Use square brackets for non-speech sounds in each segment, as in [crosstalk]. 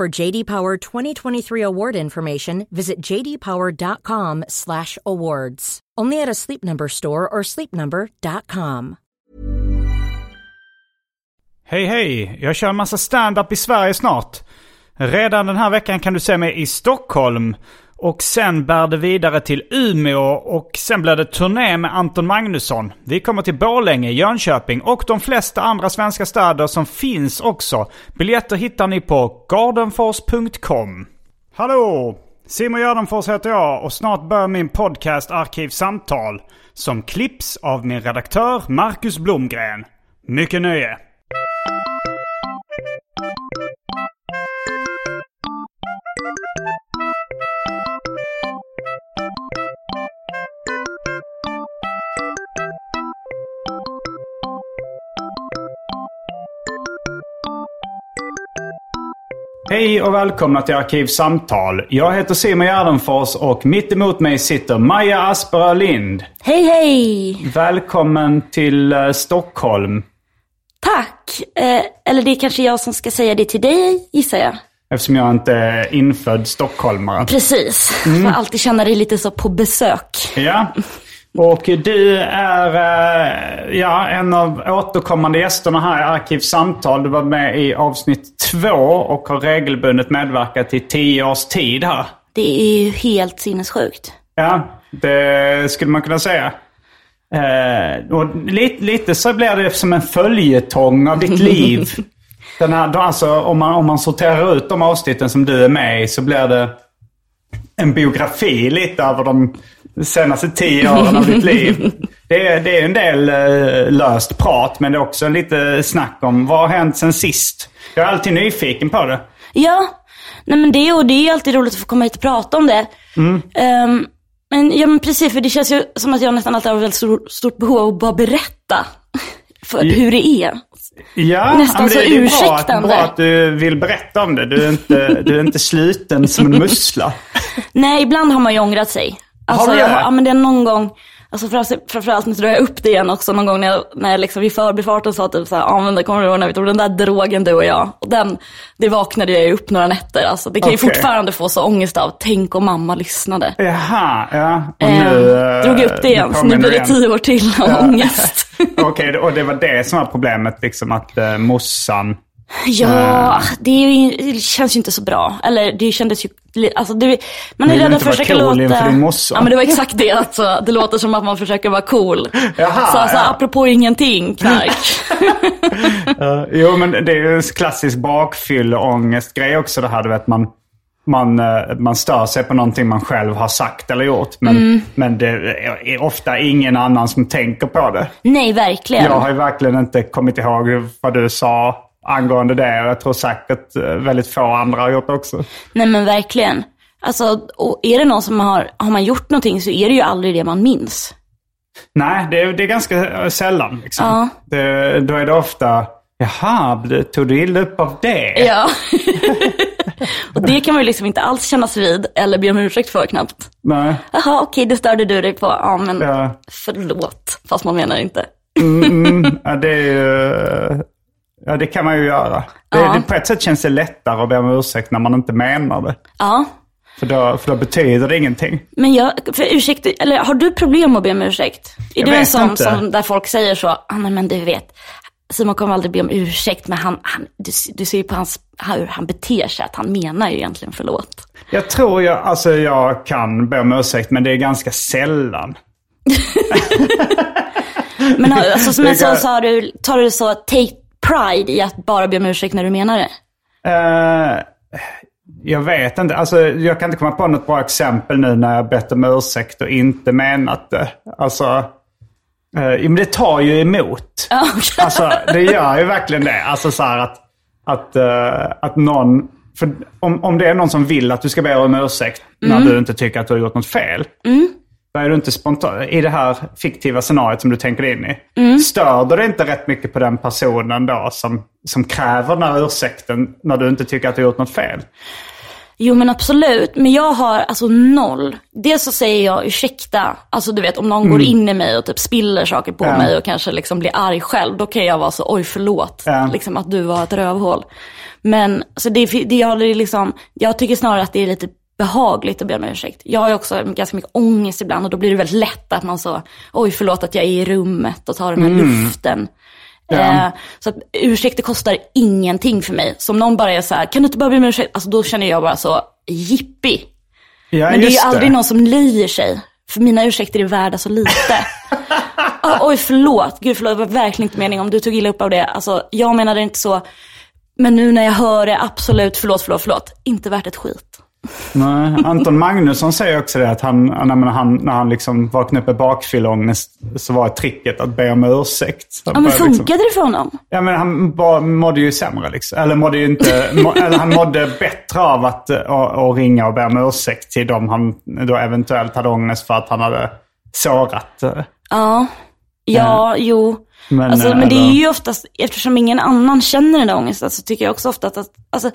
For JD Power 2023 award information, visit jdpower.com/awards. Only at a Sleep Number store or sleepnumber.com. Hej hej! Jag kör en massa stand-up i Sverige snart. Redan den här veckan kan du se mig i Stockholm. Och sen bär det vidare till Umeå och sen blir det turné med Anton Magnusson. Vi kommer till Borlänge, Jönköping och de flesta andra svenska städer som finns också. Biljetter hittar ni på gardenfors.com. Hallå! Simon Gärdenfors heter jag och snart börjar min podcast Arkivsamtal. Som klipps av min redaktör Marcus Blomgren. Mycket nöje! Hej och välkomna till Arkivsamtal. Jag heter Simon Gärdenfors och mitt emot mig sitter Maja Asperö Lind. Hej hej! Välkommen till eh, Stockholm. Tack! Eh, eller det är kanske jag som ska säga det till dig, gissar jag. Eftersom jag inte är infödd stockholmare. Precis. Mm. Får alltid känna dig lite så på besök. Ja. Och du är eh, ja, en av återkommande gästerna här i Arkivsamtal. Du var med i avsnitt två och har regelbundet medverkat i tio års tid här. Det är ju helt sinnessjukt. Ja, det skulle man kunna säga. Eh, och lite, lite så blir det som en följetong av ditt liv. [laughs] Den här, alltså, om, man, om man sorterar ut de avsnitten som du är med i så blir det en biografi lite över de senaste tio åren av ditt liv. Det är, det är en del uh, löst prat, men det är också lite snack om vad har hänt sen sist. Jag är alltid nyfiken på det. Ja, nej men det, och det är alltid roligt att få komma hit och prata om det. Mm. Um, men, ja, men precis, för det känns ju som att jag nästan alltid har ett väldigt stort, stort behov av att bara berätta [laughs] för ja. hur det är. Ja, Nästan det, så det är bra ursäktande. bra att du vill berätta om det. Du är inte, du är inte sluten som en mussla. [laughs] Nej, ibland har man ju ångrat sig. Alltså, du jag, det? har- ja, men det är någon gång, alltså framför- framförallt nu drar jag upp det igen också, någon gång när jag, när jag liksom i förbifarten sa typ såhär, ja men det kommer du ihåg när vi tog den där drogen du och jag. Och den, det vaknade jag ju upp några nätter. Alltså det kan ju Okej. fortfarande få så ångest av, tänk om mamma lyssnade. Jaha, ja. Och Eh, nu, eh, drog jag upp det igen, så nu blir det tio år till av ångest. [laughs] Okej, och det var det som var problemet, liksom att uh, morsan... Ja, det, är ju, det känns ju inte så bra. Eller det kändes ju, alltså det, man är rädd att försöka cool låta... din morsa? Ja men det var exakt det, alltså, det låter som att man försöker vara cool. Jaha, så alltså, ja. apropå ingenting, knark. [laughs] Eh, jo, men det är ju en klassisk bakfylleångest-grej också det här. Du vet, man, man, eh, man stör sig på någonting man själv har sagt eller gjort. Men, Mm. men det är ofta ingen annan som tänker på det. Nej, verkligen. Jag har ju verkligen inte kommit ihåg vad du sa angående det. Och jag tror säkert eh, väldigt få andra har gjort också. Nej men verkligen. Alltså, och är det någon som har, har man gjort någonting så är det ju aldrig det man minns. Nej, det är, det är ganska eh, sällan. Liksom. Ja. Det, då är det ofta, jaha, tog du illa upp av det? Ja. [laughs] och det kan man ju liksom inte alls kännas vid eller be om ursäkt för knappt. Nej. Jaha, okej, det störde du dig på. Ja, men Ja. förlåt. Fast man menar inte. [laughs] Ja, det är ju... Ja, det kan man ju göra. Det, Ja. det, på ett sätt känns det lättare att be om ursäkt när man inte menar det. Ja, För då, för då betyder det ingenting. men jag, för ursäkt, eller har du problem att be om ursäkt? Är Jag du en sån som, där folk säger så, ah, nej men du vet, Simon kommer aldrig be om ursäkt, men han, han, du, du ser ju på hans, hur han beter sig att han menar ju egentligen förlåt. Jag tror jag, alltså jag kan be om ursäkt, men det är ganska sällan. [laughs] Men alltså, men så, kan- så har du, tar du så take pride i att bara be om ursäkt när du menar det? Eh, jag vet inte. Alltså, jag kan inte komma på något bra exempel nu när jag bett om ursäkt och inte menat det. Alltså, ja, men det tar ju emot. [laughs] Okej. Alltså, det gör ju verkligen det. Alltså så att, att, eh, att någon... För om, om det är någon som vill att du ska be om ursäkt när du inte tycker att du har gjort något fel. Då är du inte spontan. I det här fiktiva scenariot som du tänker in i. Stör du dig inte rätt mycket på den personen då som, som kräver den här ursäkten när du inte tycker att du har gjort något fel? Jo men absolut, men jag har alltså noll. Dels så säger jag ursäkta, alltså du vet om någon går in i mig och typ spiller saker på Ja. mig och kanske liksom blir arg själv, då kan jag vara så oj förlåt, Ja. liksom att du var ett rövhål. Men alltså det, det jag, liksom, jag tycker snarare att det är lite behagligt att be om ursäkt. Jag har också ganska mycket ångest ibland och då blir det väldigt lätt att man så, oj förlåt att jag är i rummet och tar den här luften. Eh, så att ursäkter kostar ingenting för mig. Så om någon bara är så här, kan du inte bara be om ursäkt? Alltså då känner jag bara så, jippi. Ja, Men det är ju aldrig någon som löjer sig. För mina ursäkter är värda så lite. [laughs] Ah, oj, förlåt. Gud, förlåt. Det var verkligen inte meningen om du tog illa upp av det. Alltså, jag menade inte så. Men nu när jag hör det, absolut, förlåt, förlåt, förlåt. Inte värt ett skit. Nej, Anton Magnusson säger också det att han, när, han, när han, liksom vaknade upp med bakfylleångest så var tricket att be om ursäkt. Ja, men funkade det för honom? Ja, men han bara mådde ju sämre liksom. Eller mådde ju inte... [laughs] må, eller han mådde bättre av att, eh, att, att ringa och be om ursäkt till dem han då eventuellt hade ångest för att han hade sårat. eh. Ja, ja, jo. Men, alltså, eh, men det är ju oftast, eftersom ingen annan känner den där ångesten, så tycker jag också ofta att, att alltså,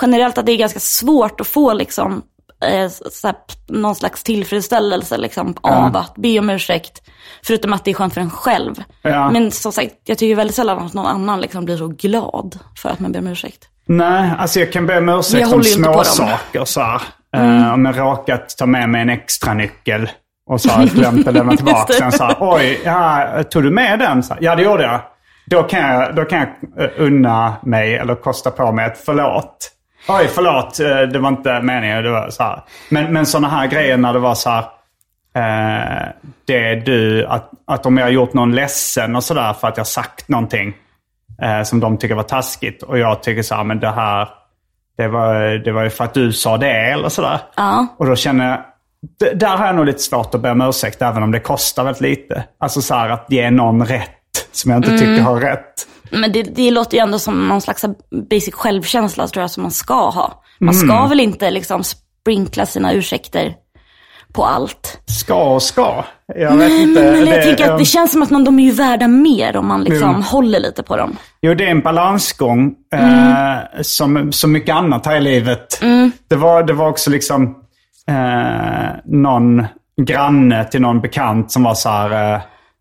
generellt att det är ganska svårt att få liksom, eh, så här, någon slags tillfredsställelse liksom, av att be om ursäkt. Förutom att det är skönt för en själv. Ja. Men som sagt, jag tycker väldigt sällan att någon annan liksom blir så glad för att man ber om ursäkt. Nej, alltså jag kan be om ursäkt om små saker så här. Eh, om jag råkat ta med mig en extra nyckel och så har jag glömt att lämna [laughs] tillbaka den. Så här, Oj, ja, tog du med den? Så här, ja, det gjorde jag. Då kan jag, då kan jag eh, unna mig eller kosta på mig ett förlåt. Oj, förlåt. eh, Det var inte meningen. Det var så här. Men, men sådana här grejer när det var så här. Eh, det är du, att, att om jag har gjort någon ledsen och sådär för att jag sagt någonting eh, som de tycker var taskigt. Och jag tycker så här, men det här, det var, det var ju för att du sa det eller sådär. Ja. Och då känner jag, d- där har jag nog lite svårt att be om ursäkt även om det kostar väldigt lite. Alltså så här att ge någon rätt som jag inte Mm. tycker har rätt. Men det, det låter ju ändå som någon slags basic självkänsla tror jag som man ska ha. Man Mm. ska väl inte liksom sprinkla sina ursäkter på allt. Ska och ska. Jag vet inte. Men jag det- tänker att det känns som att man, de är ju värda mer om man liksom Mm. håller lite på dem. Jo, det är en balansgång. Mm. Eh, som så mycket annat här i livet. Det, var, det var också liksom eh, någon granne till någon bekant som var så här. Eh,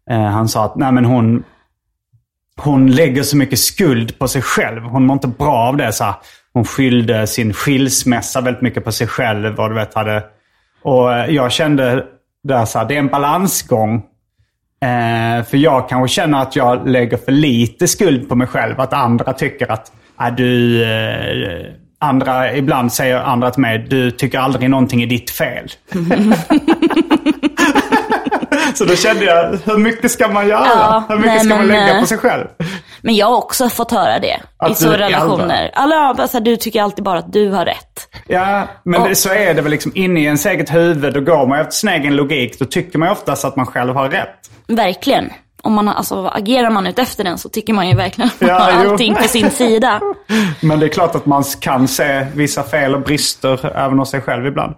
eh, han sa att nej men hon, hon lägger så mycket skuld på sig själv. Hon mår inte bra av det. Så här. Hon skyllde sin skilsmässa väldigt mycket på sig själv. Och, du vet, hade, och eh, jag kände där så här, det är en balansgång. Eh, för jag kanske känner att jag lägger för lite skuld på mig själv. Att andra tycker att äh, du... Eh, andra, ibland säger andra till mig, du tycker aldrig någonting är ditt fel. [laughs] Så då kände jag, hur mycket ska man göra? Ja, hur mycket nej, ska man lägga eh, på sig själv? Men jag har också fått höra det Att i så relationer. Alla, alltså, du tycker alltid bara att du har rätt. Ja, men Och- det, så är det väl liksom inne i ens eget huvud. Då går man efter sin egen logik. Då tycker man oftast att man själv har rätt. Verkligen. Om man, alltså, agerar man ut efter den så tycker man ju verkligen att man Ja, har [laughs] jo. allting på sin sida. [laughs] Men det är klart att man kan se vissa fel och brister även hos sig själv ibland.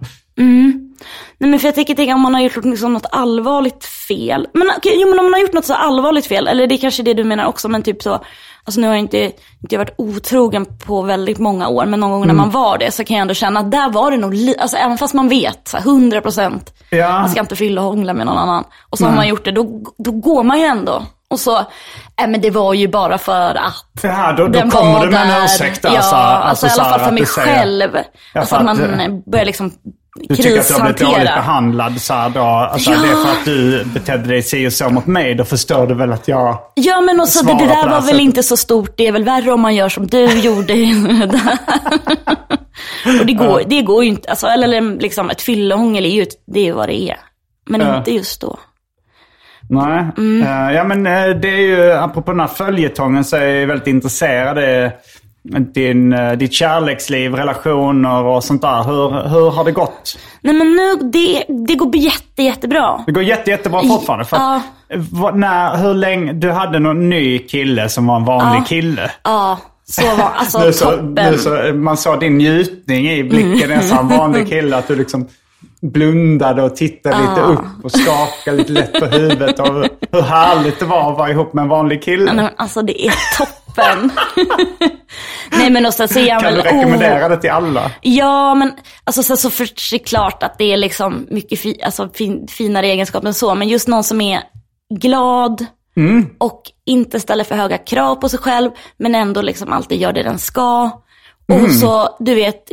Nej men för jag tänker, om man har gjort liksom något allvarligt fel. Men okej, jo men om man har gjort något så allvarligt fel, eller det är kanske det du menar också, men typ så, alltså nu har jag inte, inte varit otrogen på väldigt många år, men någon gång när Mm. man var det så kan jag ändå känna att där var det nog, li- alltså även fast man vet, så här, 100 procent, Ja. man ska inte fylla och hångla med någon annan. Och så har man gjort det, då, då går man ju ändå. Och så, äh, men det var ju bara för att. Det här, då, då kommer du med en ursäkt där. Ja, alltså, så i alla här fall för mig säger- själv. Ja, alltså att att, man börjar liksom Du tycker att du har blivit dåligt behandlad så här då? Alltså Ja. det är för att du betedde dig si och så mot mig. Då förstår du väl att jag... Ja men också det, Svara det på där det var väl sättet. inte så stort. Det är väl värre om man gör som du gjorde. [laughs] och det går, det går ju inte, alltså, eller liksom ett fyllehångel är ju, det är ju vad det är. Men Ja. inte just då. Nej. Mm. Eh, ja men eh, det är ju, apropå den här följetongen så är jag väldigt intresserad i din, uh, ditt kärleksliv, relationer och sånt där. Hur, hur har det gått? Nej men nu, det, det går jätte, jättebra. Det går jätte, jättebra fortfarande. För att, vad- när, hur länge, du hade någon ny kille som var en vanlig Ja. kille. Ja, så var, alltså Nu så, toppen. nu så, man såg din njutning i blicken. En sån vanlig [laughs] kille. Att du liksom blundade och tittade lite upp och skakade lite lätt på huvudet. Och hur- härligt det var att vara ihop med en vanlig kille. Men alltså det är toppen. [laughs] Nej men och sen så är han Kan du väl, rekommendera det till alla? Ja, men alltså, så, så för det är klart att det är liksom mycket fi, alltså, fin, finare egenskaper än så. Men just någon som är glad och inte ställer för höga krav på sig själv, men ändå liksom alltid gör det den ska. Och så, du vet,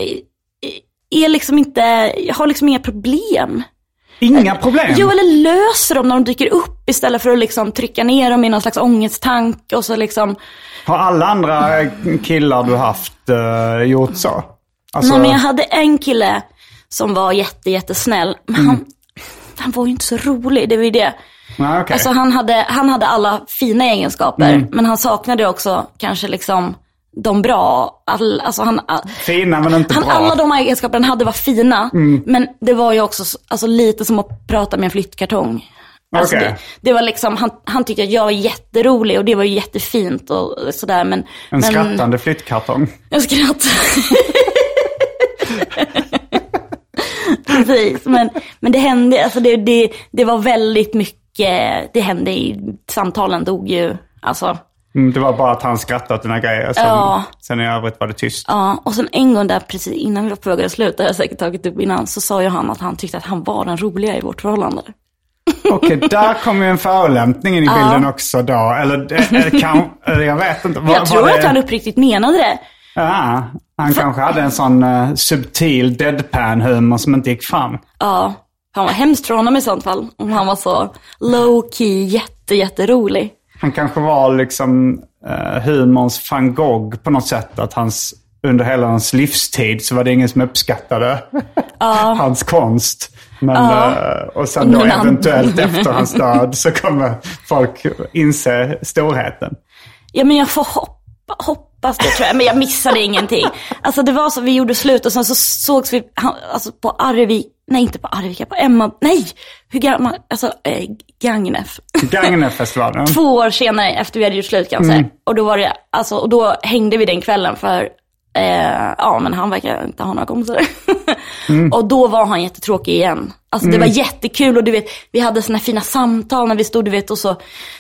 är liksom inte, har liksom inga problem. Inga problem. Jo, eller löser dem när de dyker upp istället för att liksom trycka ner dem i någon slags ångesttank och så liksom Har alla andra killar du haft eh, gjort så? Alltså, Nej, men jag hade en kille som var jätte, jättesnäll. Men Mm. han, han var ju inte så rolig, det var ju det. nej, okej. Alltså han hade, han hade alla fina egenskaper, Mm. men han saknade också kanske liksom de bra. All, alltså han, Fina men inte han, bra. Mm. alla de egenskaper han hade var fina, men det var ju också alltså, lite som att prata med en flyttkartong. Alltså Okej. det, det var liksom, han, han tyckte att jag var jätterolig och det var ju jättefint och sådär. Men, En men, skrattande flyttkartong. jag skrattar. [laughs] Precis, men, men det hände, alltså det, det, det var väldigt mycket, det hände i samtalen dog ju, alltså. Mm, det var bara att han skrattade åt dina grejer. Sen, Ja. sen i övrigt var det tyst. Ja, och sen en gång där precis innan vi var på väg att sluta, det har jag säkert tagit upp innan, så sa ju han att han tyckte att han var den roliga i vårt förhållande. Okej, där kommer ju en förolämpning in i bilden också då. Eller, eller kan, eller jag vet inte. Var, Jag tror det, att han uppriktigt menade det. Ja, han kanske hade en sån uh, subtil deadpan-humor som inte gick fram. Ja, han var hemskt för honom i sånt fall. Om han var så low key, jätte, jätterolig. Han kanske var liksom uh, humorns van Gogh på något sätt. Att hans, under hela hans livstid så var det ingen som uppskattade [laughs] hans konst. Men, eh, och sen då eventuellt [laughs] efter hans död så kommer folk inse storheten. Ja men jag får hoppa, hoppas det tror jag, men jag missade ingenting. Alltså det var så, vi gjorde slut och sen så sågs vi alltså, på Arvik, nej inte på Arvika, på Emma, nej, hur gammal, alltså eh, Gagnef. Gagnefestivalen. [laughs] Två år senare efter vi hade gjort slut kan jag säga. Och då var det, alltså, och då hängde vi den kvällen för, eh, ja men han verkar inte ha några kompisar. [laughs] och då var han jättetråkig igen. Alltså det var jättekul och du vet, vi hade såna här fina samtal när vi stod, du vet, och så,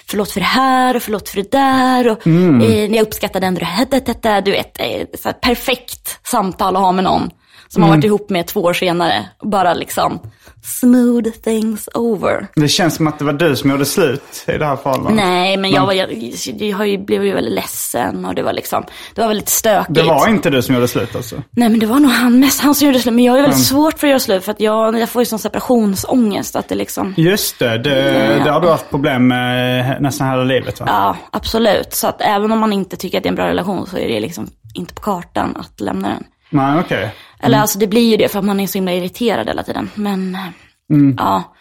förlåt för det här och förlåt för det där och eh, jag uppskattade ändå det här, det, det, det, du vet, eh, så här, perfekt samtal att ha med någon. Som man varit ihop med två år senare. Bara liksom smooth things over. Det känns som att det var du som gjorde slut i det här förhållandet. Nej, men jag, var, jag, jag ju, blev ju väldigt ledsen och det var liksom, det var väldigt stökigt. Det var inte du som gjorde slut alltså? Nej, men det var nog han, mest han som gjorde slut. Men jag är väldigt svårt för att göra slut för att jag, jag får ju sån separationsångest att det liksom, Just det, det, det har du haft problem med nästan hela livet va? ja absolut. Så att även om man inte tycker att det är en bra relation så är det liksom inte på kartan att lämna den. Nej, okej. Eller alltså det blir ju det för att man är så himla irriterad hela tiden. Men, ja.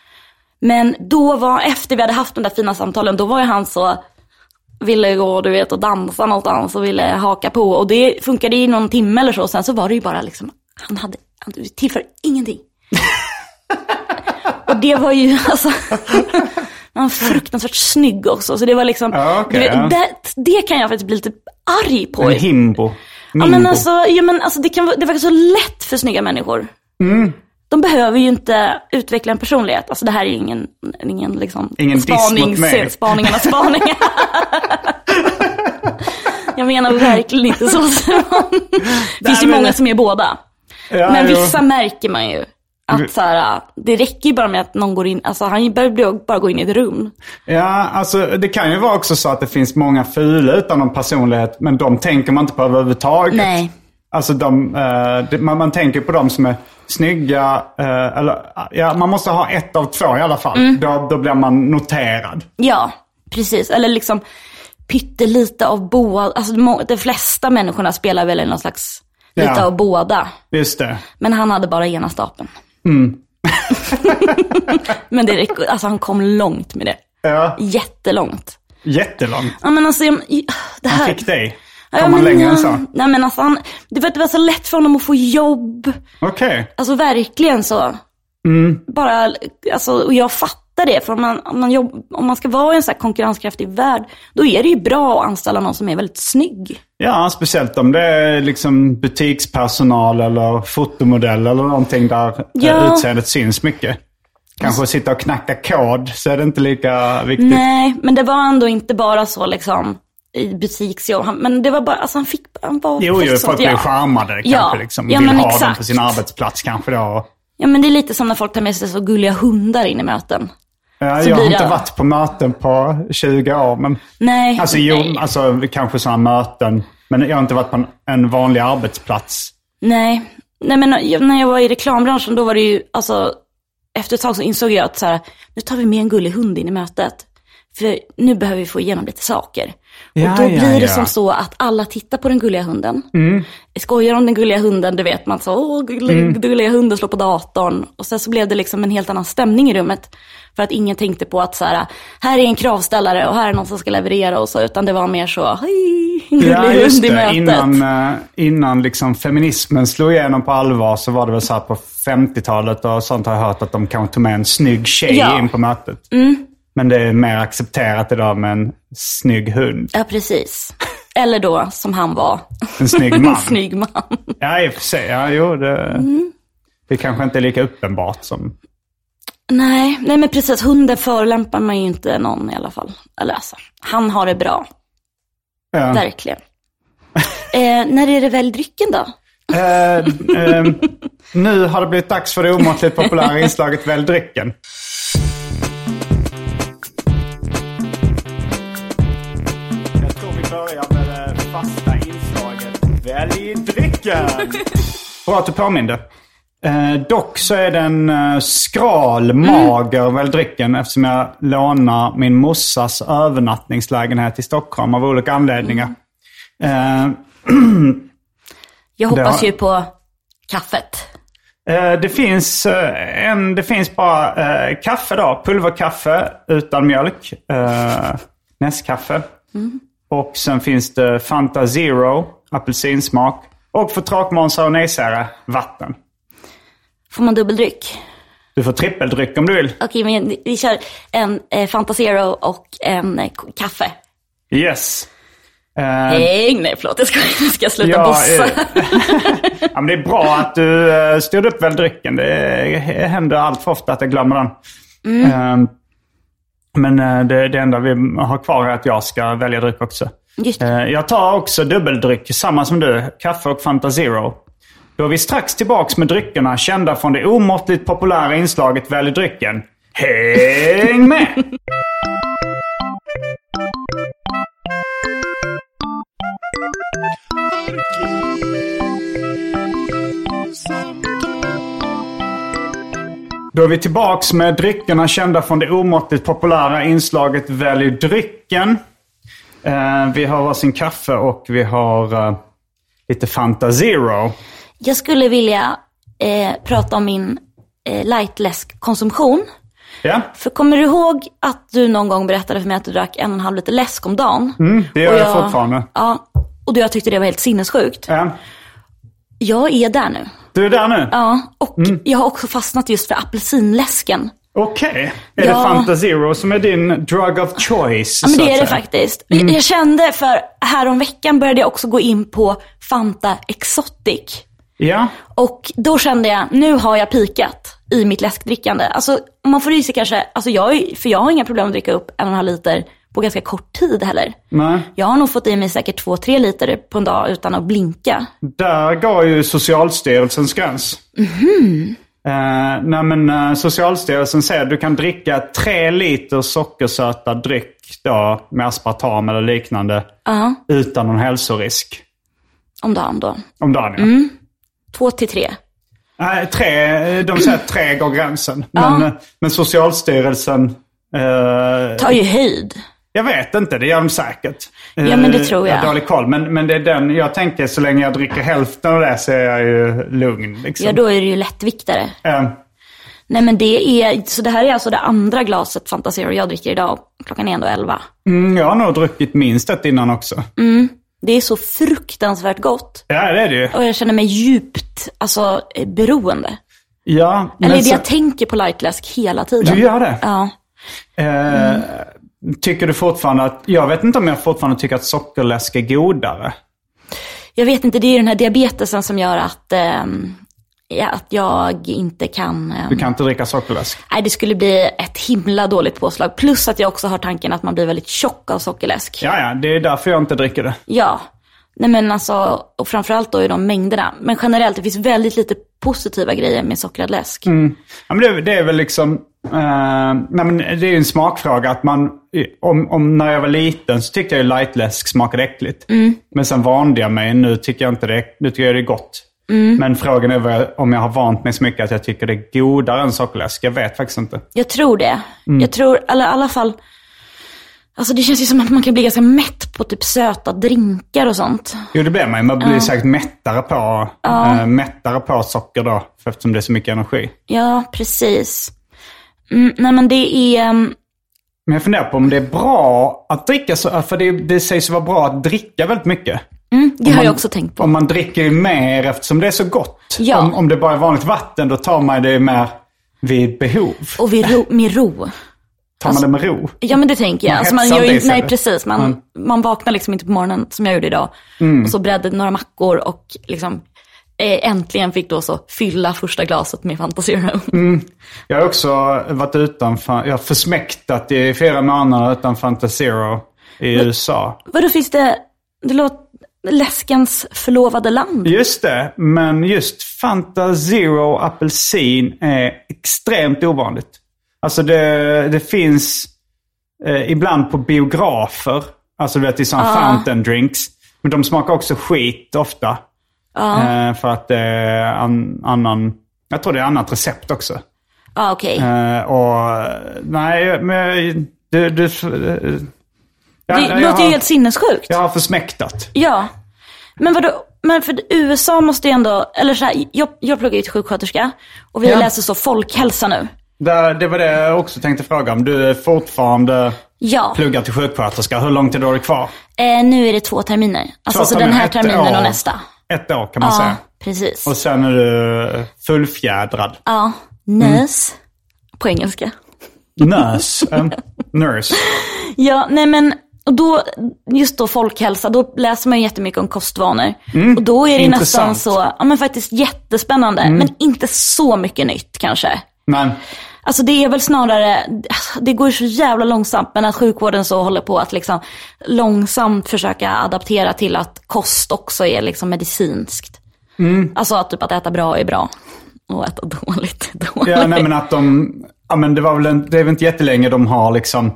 Men då var, efter vi hade haft de där fina samtalen, då var ju han så, ville gå du vet och dansa någonstans och ville haka på. Och det funkade i någon timme eller så. Och sen så var det ju bara liksom, han hade, han tillför ingenting. [laughs] och det var ju alltså, han var fruktansvärt snygg också. Så det var liksom, Ja, du vet, ja. det, det kan jag faktiskt bli lite arg på. En himbo. Ja men alltså, ja, men alltså det, kan, det verkar så lätt för snygga människor. Mm. De behöver ju inte utveckla en personlighet. Alltså det här är ju ingen, ingen liksom Ingen mig. spaningarnas spaningar. [laughs] Jag menar verkligen inte så. Det finns ju många som är båda. Ja, Men jo. vissa märker man ju. Att så här, det räcker ju bara med att någon går in, alltså han behöver bara gå in i ett rum. Ja, alltså det kan ju vara också så att det finns många fula utan någon personlighet, men de tänker man inte på överhuvudtaget. Nej. Alltså de, eh, man, man tänker på de som är snygga. eh, eller, ja, man måste ha ett av två i alla fall. Mm. Då, då blir man noterad. Ja, precis. Eller liksom pyttelite av båda. Alltså de flesta människorna spelar väl i någon slags lite Ja. av båda. Just det. Men han hade bara ena stapeln. Mm. [laughs] men det räcker, alltså han kom långt med det. Ja, Jättelångt. jättelångt. Ja men alltså, jag- det här. Han fick dig. Ja, Kom han men, längre ja, än så? Nej men alltså han, det var, det var så lätt för honom att få jobb. Okej. Alltså verkligen så. Mm. Bara, alltså, och jag fattar det. För om man, om, man jobb, om man ska vara i en så här konkurrenskraftig värld, då är det ju bra att anställa någon som är väldigt snygg. Ja, speciellt om det är liksom butikspersonal eller fotomodell eller någonting där eh, Ja. utseendet syns mycket. Kanske sitta och knacka kod så är det inte lika viktigt. Nej, men det var ändå inte bara så liksom i butiksjobb. Han, men det var bara, alltså han fick, han var Jo, jo, folk blir ja. charmade kanske. Ja. Liksom. Ja, Vill ha dem exakt. på sin arbetsplats kanske då. Ja, men det är lite som när folk tar med sig så gulliga hundar in i möten. Ja, Så jag har inte det- varit på möten på 20 år. Men, Nej. alltså, jo, nej. alltså kanske sådana möten. Men jag har inte varit på en, en vanlig arbetsplats. Nej, nej men när jag var i reklambranschen då var det ju, alltså efter ett tag så insåg jag att så här, nu tar vi med en gullig hund in i mötet. För nu behöver vi få igenom lite saker. Ja, och då ja, blir det ja. som så att alla tittar på den gulliga hunden. Mm. Skojar om den gulliga hunden, det vet man så, åh, gulliga, Mm. gulliga hunden slår på datorn. Och sen så blev det liksom en helt annan stämning i rummet. För att ingen tänkte på att så här, här är en kravställare och här är någon som ska leverera och så. Utan det var mer så, hej, gullig Ja, just hund i det. mötet. Innan, eh, innan liksom feminismen slog igenom på allvar så var det väl så här på 50-talet och sånt har jag hört att de kanske tog med en snygg tjej. Mm. in på mötet. Men det är mer accepterat idag med en snygg hund. Ja, precis. Eller då, som han var, En snygg man. [laughs] en snygg man. Ja, i och för sig. Ja, jo, det, Mm. det kanske inte är lika uppenbart som... Nej, nej men precis. Hunden förolämpar man ju inte någon i alla fall. Eller alltså, han har det bra, Ja. verkligen. [laughs] eh, när är det väl drycken då? Eh, eh, nu har det blivit dags för det omåttligt populära [laughs] inslaget Välj drycken. Drycken. [laughs] Bra att du påminde. Eh, dock så är den eh, skral, mager Välj drycken eftersom jag lånar min morsas övernattningslägenhet i Stockholm av olika anledningar. Eh, [clears throat] Jag hoppas har- ju på kaffet. Eh, Det finns, eh, en, det finns bara eh, kaffe då. Pulverkaffe utan mjölk. Eh, Nescafé. Och sen finns det Fanta Zero, apelsinsmak. Och för tråkmånsar och nejsägare, vatten. Får man dubbeldryck? Du får trippeldryck om du vill. Okej, men vi kör en eh, Fanta Zero och en eh, kaffe. Yes. Eh, Nej, nej förlåt, jag ska, jag ska sluta Ja, bossa. eh, [laughs] ja, men det är bra att du uh, styrde upp väl drycken. Det händer allt för ofta att jag glömmer den. Eh, men eh, det, det enda vi har kvar är att jag ska välja dryck också. Just det. Eh, jag tar också dubbeldryck, samma som du. Kaffe och Fanta Zero. Då är vi strax tillbaks med dryckerna kända från det omåttligt populära inslaget Välj drycken. Häng med! Då är vi tillbaks med dryckerna kända från det omåttligt populära inslaget Välj drycken. Eh, vi har varsin kaffe och vi har eh, lite Fanta Zero. Jag skulle vilja eh, prata om min eh, lightläskkonsumtion. Ja, För kommer du ihåg att du någon gång berättade för mig att du drack en och en halv liter läsk om dagen? Mm, det gör Och jag, fortfarande. Ja, och jag tyckte det var helt sinnessjukt. Ja. Jag är där nu. Du är där nu? Ja, och Mm. jag har också fastnat just för apelsinläsken. Okej. Är Ja. det Fanta Zero som är din drug of choice? Ja, men det är det faktiskt. Jag kände för häromveckan började jag också gå in på Fanta Exotic. Ja. Och då kände jag, nu har jag pikat i mitt läskdrickande. Alltså man får i sig kanske, alltså jag, för jag har inga problem att dricka upp en och en halv liter på ganska kort tid heller. Nej. Jag har nog fått i mig säkert två, tre liter på en dag utan att blinka. Där går ju Socialstyrelsens gräns. Eh, nej men eh, Socialstyrelsen säger att du kan dricka tre liter sockersötad dryck då, med aspartam eller liknande Ja, utan någon hälsorisk. om dagen då. Om dagen ja. Mm. Två till tre. Nej, tre, de säger att tre går gränsen. Men, Ja. men Socialstyrelsen... eh, Tar ju höjd. Jag vet inte, det gör de säkert. Ja, men det Eh, tror jag. Jag har dålig koll. Men, men det är den, jag tänker så länge jag dricker hälften av det så är jag ju lugn. Liksom. Ja, då är det ju lättviktare. Eh, Nej men det är, så det här är alltså det andra glaset Fanta Zero jag dricker idag. Klockan är ändå 11. mm, jag har nog druckit minst ett innan också. Det är så fruktansvärt gott. Ja, det är det ju. Och jag känner mig djupt, alltså, eh, beroende. Ja, men Eller det så- jag tänker på lightläsk hela tiden. Du gör det? Ja. Eh, Tycker du fortfarande att... Jag vet inte om jag fortfarande tycker att sockerläsk är godare. Jag vet inte, det är ju den här diabetesen som gör att, ja, att jag inte kan... ehm, Du kan inte dricka sockerläsk. Nej, det skulle bli ett himla dåligt påslag. Plus att jag också har tanken att man blir väldigt tjock av sockerläsk. Ja, ja, det är därför jag inte dricker det. Ja. Nej men alltså, och framförallt då i de mängderna. Men generellt, det finns väldigt lite positiva grejer med sockrad läsk. Ja, men det, det är väl liksom... eh, nej, men det är ju en smakfråga. att man, om, om När jag var liten så tyckte jag ju lightläsk smakade äckligt. Men sen vande jag mig. Nu tycker jag inte det. Nu tycker jag det är gott. Men frågan är väl om jag har vant mig så mycket att jag tycker det är godare än sockerläsk. Jag vet faktiskt inte. Jag tror det. Mm. Jag tror, eller i alla fall, alltså det känns ju som att man kan bli ganska mätt på typ söta drinkar och sånt. Jo, det blir man. Man blir säkert mättare på, eh, mättare på socker då. För eftersom det är så mycket energi. Ja, precis. Mm, nej men det är, ehm, Men jag funderar på om det är bra att dricka så. För det, det sägs vara bra att dricka väldigt mycket. mm, det Om har man- jag också tänkt på. Om man dricker ju mer eftersom det är så gott. Ja. Om, om det bara är vanligt vatten då tar man det mer vid behov. Och vid ro, med ro. Tar man det med ro. Ja men det tänker jag. Man Alltså, man gör ju, nej precis, man, man vaknar liksom inte på morgonen som jag gjorde idag. Mm. Och så bredde några mackor och liksom äntligen fick då så fylla första glaset med Fanta Zero. Mm. Jag har också varit utanför, jag har försmäktat i flera månader utan Fanta Zero i USA. Vadå finns det, det låter, läskens förlovade land? Just det, men just Fanta Zero apelsin är extremt ovanligt. Alltså det, det finns eh, ibland på biografer, alltså du vet i sådana fountain drinks. Men de smakar också skit ofta. Eh, för att det är an, annan, jag tror det är annat recept också. Ja okej. Eh, och nej, men du... du eh, ja, Det jag låter ju helt sinnessjukt. Jag har försmäktat. Ja. Men vadå, men för USA måste ju ändå, eller så här, jag, jag pluggar ju till sjuksköterska och vi Ja. läser så folkhälsa nu. Det, det var det jag också tänkte fråga om. Du är fortfarande Ja, pluggar till sjuksköterska. Hur lång tid har du kvar? eh, nu är det två terminer. Alltså Två så den terminer, här ett terminen och nästa. Ett år kan man Ja, säga. precis. Och sen är du fullfjädrad. Ja, nurse. På engelska. Nurse. eh, nurse. [laughs] Ja, nej men, och då, just då folkhälsa, då läser man ju jättemycket om kostvanor. och då är det nästan intressant. så, ja men faktiskt jättespännande, men inte så mycket nytt kanske. Men Alltså det är väl snarare, det går ju så jävla långsamt, men att sjukvården så håller på att liksom långsamt försöka adaptera till att kost också är liksom medicinskt. Alltså att typ att äta bra är bra och äta [laughs] dåligt är dåligt. Ja, nej, men att de... Ja, men det, var väl en, det är väl inte jättelänge de har liksom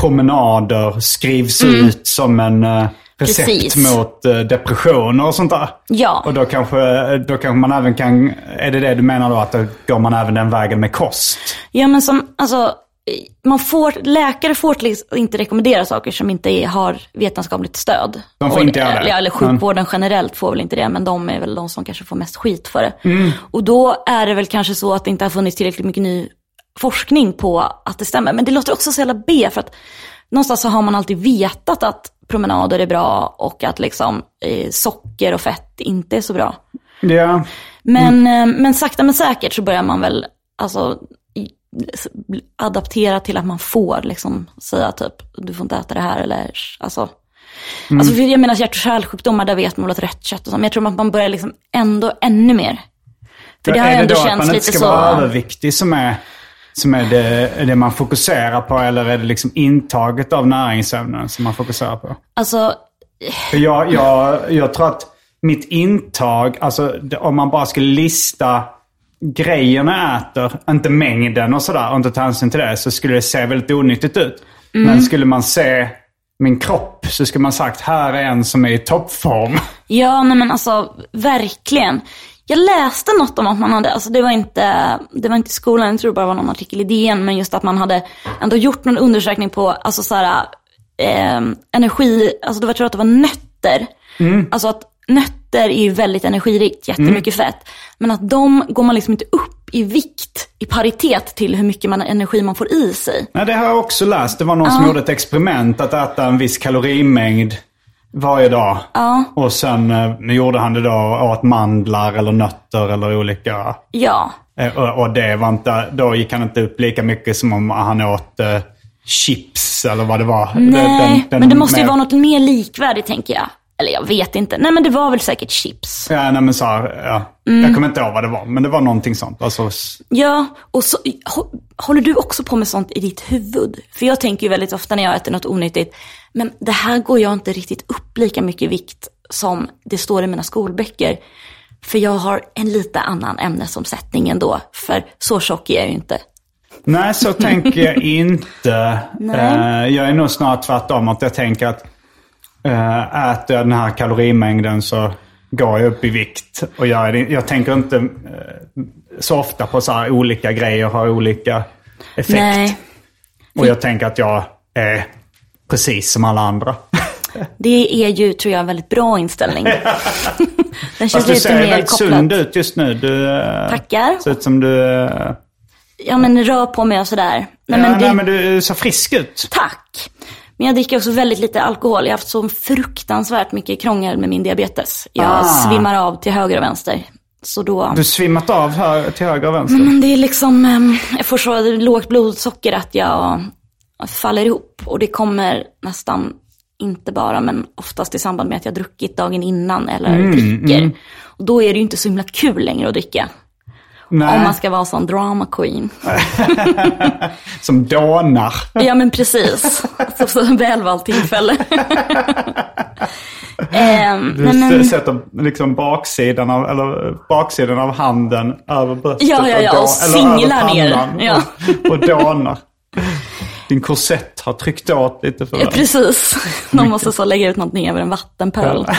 promenader skrivs ut som en eh, recept. Precis. mot eh, depressioner och sånt där. Ja. Och då kanske, då kanske man även kan... Är det det du menar då? Att då går man även den vägen med kost? Ja men som, alltså, man får, läkare får inte rekommendera saker som inte är, har vetenskapligt stöd. De får Och- inte göra det. Eller, eller sjukvården generellt får väl inte det, men de är väl de som kanske får mest skit för det. Mm. Och då är det väl kanske så att det inte har funnits tillräckligt mycket ny forskning på att det stämmer. Men det låter också så jävla B, för att någonstans så har man alltid vetat att promenader är bra och att liksom eh, socker och fett inte är så bra. Ja. Men, eh, men sakta men säkert så börjar man väl alltså, adaptera till att man får liksom säga typ, du får inte äta det här eller alltså. Alltså för jag menar hjärt och kärlsjukdomar, där vet man väl att rött kött och så, men jag tror att man börjar liksom ändå ännu mer. För det har är ju det ändå då att känts man inte lite ska så. vara överviktig som är, som är det, det man fokuserar på? Eller är det liksom intaget av näringsämnen som man fokuserar på? Alltså, För jag, jag, jag tror att mitt intag, alltså om man bara skulle lista grejerna jag äter, inte mängden och sådär, och inte ta hänsyn till det, så skulle det se väldigt onyttigt ut. Men skulle man se min kropp så skulle man sagt här är en som är i toppform. Ja, nej men alltså verkligen. Jag läste något om att man hade, alltså det var inte, det var inte i skolan, jag tror det bara var någon artikel i DN, men just att man hade ändå gjort någon undersökning på, alltså så här, eh, energi, alltså det var, jag tror att det var nötter. Alltså att nötter är ju väldigt energirikt, jättemycket fett. Men att de går man liksom inte upp i vikt i paritet till hur mycket man, energi man får i sig. Nej, det har jag också läst. Det var någon som gjorde ett experiment att äta en viss kalorimängd varje dag. Ja. Och sen eh, gjorde han det då och åt mandlar eller nötter eller olika. Ja, Eh, och, och det var inte, då gick han inte upp lika mycket som om han åt eh, chips eller vad det var. nej, Den- den men det måste ju med- vara något mer likvärdigt tänker jag. Eller jag vet inte. Nej men det var väl säkert chips. Ja, nej men så här, ja. Mm. Jag kommer inte ihåg vad det var, men det var någonting sånt. Alltså, Ja, och så, hå- håller du också på med sånt i ditt huvud? För jag tänker ju väldigt ofta när jag äter något onyttigt, men det här går jag inte riktigt upp lika mycket vikt som det står i mina skolböcker. För jag har en lite annan ämnesomsättning ändå, för så tjock är jag ju inte. nej, så tänker jag [laughs] inte. Nej. Eh, jag är nog snarare tvärtom. Att jag tänker att uh, äter jag den här kalorimängden så går jag upp i vikt. Och jag, jag tänker inte eh, så ofta på så här olika grejer har olika effekt. Nej, Och jag tänker att jag är precis som alla andra. [laughs] det är ju, tror jag, en väldigt bra inställning. [laughs] Den känns Fast du lite ser mer väldigt kopplad. sund ut just nu. Du eh, Tackar. ser ut som du... eh, Ja, men rör på mig och sådär. Nej, ja, men det... nej, men du ser frisk ut. Tack. Men jag dricker också väldigt lite alkohol. Jag har haft så fruktansvärt mycket krångel med min diabetes. Jag Ah. svimmar av till höger och vänster. Så då... Du svimmat av här till höger och vänster. Men det är liksom, ehm, jag får så lågt blodsocker att jag faller ihop. Och det kommer nästan, inte bara, men oftast i samband med att jag druckit dagen innan eller Mm, dricker. Och då är det ju inte så himla kul längre att dricka. Nej, Om man ska vara sån drama queen. [laughs] som dånar. Ja men precis. Så, så välvalt tillfälle. [laughs] Ehm, Du nej, men, sätter liksom baksidan av, eller baksidan av handen över bröstet. Ja, ja, ja, då- och eller över singlar ner. Ja. Och, och dånar. Din korsett har tryckt åt lite för ja, precis. De måste så lägga ut någonting över en vattenpöl. [laughs]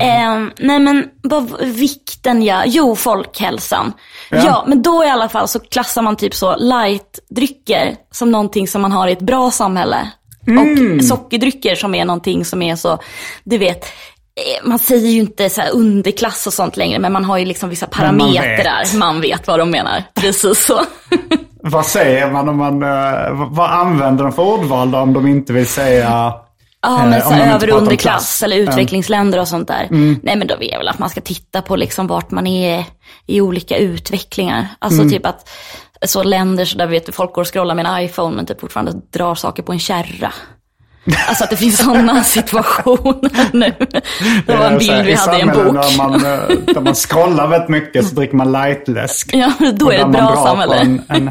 Ehm, nej men vad, vikten ja, jo folkhälsan. Ja. men då i alla fall så klassar man typ så lightdrycker som någonting som man har i ett bra samhälle. Och sockerdrycker som är någonting som är så, du vet, eh, man säger ju inte så underklass och sånt längre, men man har ju liksom vissa man parametrar. Man vet. vet. vad de menar. Precis så. [laughs] Vad säger man om man, eh, vad- använder de för ordval då om de inte vill säga Ja, Eh, men så över och underklass klass. eller utvecklingsländer och sånt där. Nej, men då är väl att man ska titta på liksom vart man är i olika utvecklingar. Alltså typ att så länder så där vet du, folk går och scrollar med en iPhone men typ fortfarande drar saker på en kärra. Alltså att det finns sådana [laughs] situationer nu. Det var en eh, bild vi hade i en bok. Där man, eh, där man scrollar väldigt mycket så dricker man lightläsk. Ja, då är det ett bra samhälle. En, en,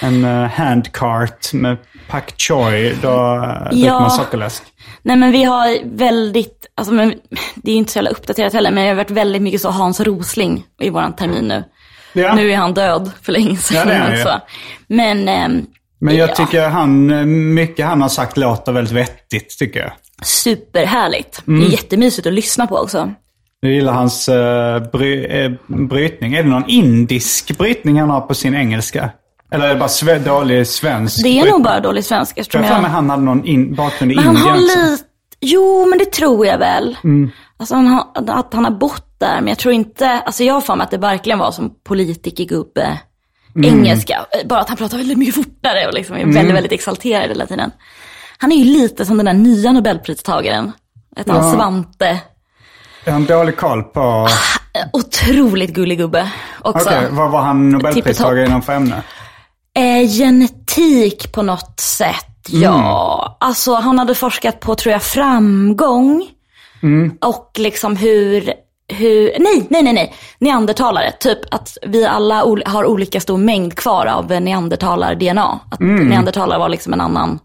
en eh, handcart med pak choi, då dricker Ja. man sockerläsk. Nej men vi har väldigt, alltså men, det är inte så jävla uppdaterat heller, men det har varit väldigt mycket så Hans Rosling i våran termin nu. Ja. Nu är han död för länge sedan. Ja. Men, ehm, Men jag ja, tycker han, mycket han har sagt låter väldigt vettigt tycker jag. superhärligt. Mm. Det är jättemysigt att lyssna på också. Jag gillar hans uh, bry, eh, brytning. Är det någon indisk brytning han har på sin engelska? Eller är det bara sve, dålig svensk Det är brytning? nog bara dålig svenska. Jag eftersom har för jag- mig han hade någon in, bakgrund i Men han Indien har också. lite, jo men det tror jag väl. Mm. Alltså han har, att han har bott där, men jag tror inte, alltså jag har för mig att det verkligen var som politikergubbe Mm. engelska. Bara att han pratar väldigt mycket fortare och liksom är väldigt, väldigt exalterad hela tiden. Han är ju lite som den där nya nobelpristagaren. Ett han Ja. Svante. Har en dålig koll på... Eh, Otroligt gullig gubbe också. Okej, vad var han nobelpristagare inom för ämne? Eh, genetik på något sätt, ja. Alltså han hade forskat på, tror jag, framgång. Och liksom hur, hur, nej, nej, nej, nej, neandertalare. Typ att vi alla ol- har olika stor mängd kvar av neandertalar-DNA. Att neandertalare var liksom en annan,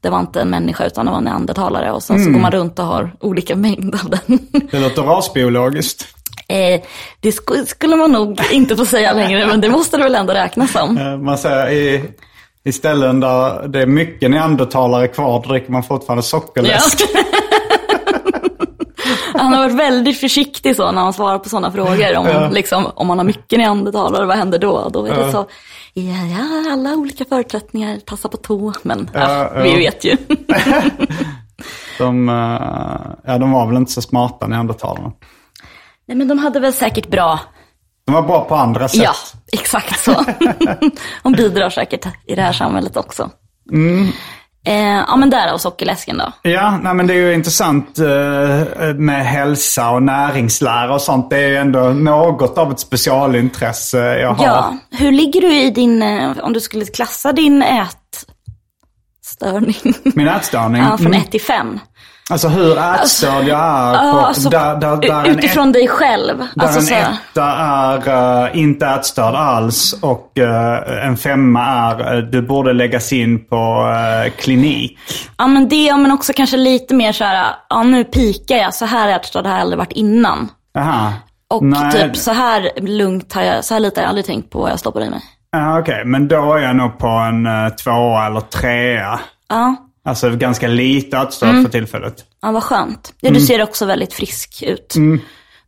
det var inte en människa utan det var en neandertalare. Och sen så går man runt och har olika mängd av den. [laughs] Det låter rasbiologiskt. eh, det sk- skulle man nog inte få säga längre, men det måste det väl ändå räknas som. Eh, Man säger i, I ställen där det är mycket neandertalare kvar dricker man fortfarande sockerläsk. Ja. [laughs] Han har varit väldigt försiktig så när han svarar på sådana frågor. Om, Ja. liksom, om man har mycket neandertalare, vad händer då? Då är det så, ja, ja, alla olika förutsättningar, tassa på tå, men ja, vi vet ju. [laughs] De, eh, ja, de var väl inte så smarta neandertalarna. Nej, men de hade väl säkert bra, De var bra på andra sätt. ja, exakt så. [laughs] de bidrar säkert i det här samhället också. Mm. Eh, ja, men därav sockerläsken då. Ja, nej, men det är ju intressant eh, med hälsa och näringslära och sånt. Det är ju ändå något av ett specialintresse jag har. Ja, hur ligger du i din, eh, om du skulle klassa din ätstörning? Min ätstörning? [laughs] Ja, från Mm. 1 till 5. Alltså hur ätstörd jag är. På, alltså, där, där, där en, utifrån dig själv. där Alltså, en etta är eh, inte ätstörd alls och eh, en femma är uh, du borde läggas in på klinik. ja men det, men också kanske lite mer så här, ja nu pikar jag, så här ätstörd har jag aldrig varit innan. Aha. Och Nej. typ så här lugnt har jag, så här lite har jag aldrig tänkt på vad jag stoppar i mig. Ja, Okej, men då är jag nog på en uh, tvåa eller trea. Ja, Alltså ganska lite ätstörd Mm. för tillfället. ja vad skönt. Ja, du Mm. ser också väldigt frisk ut.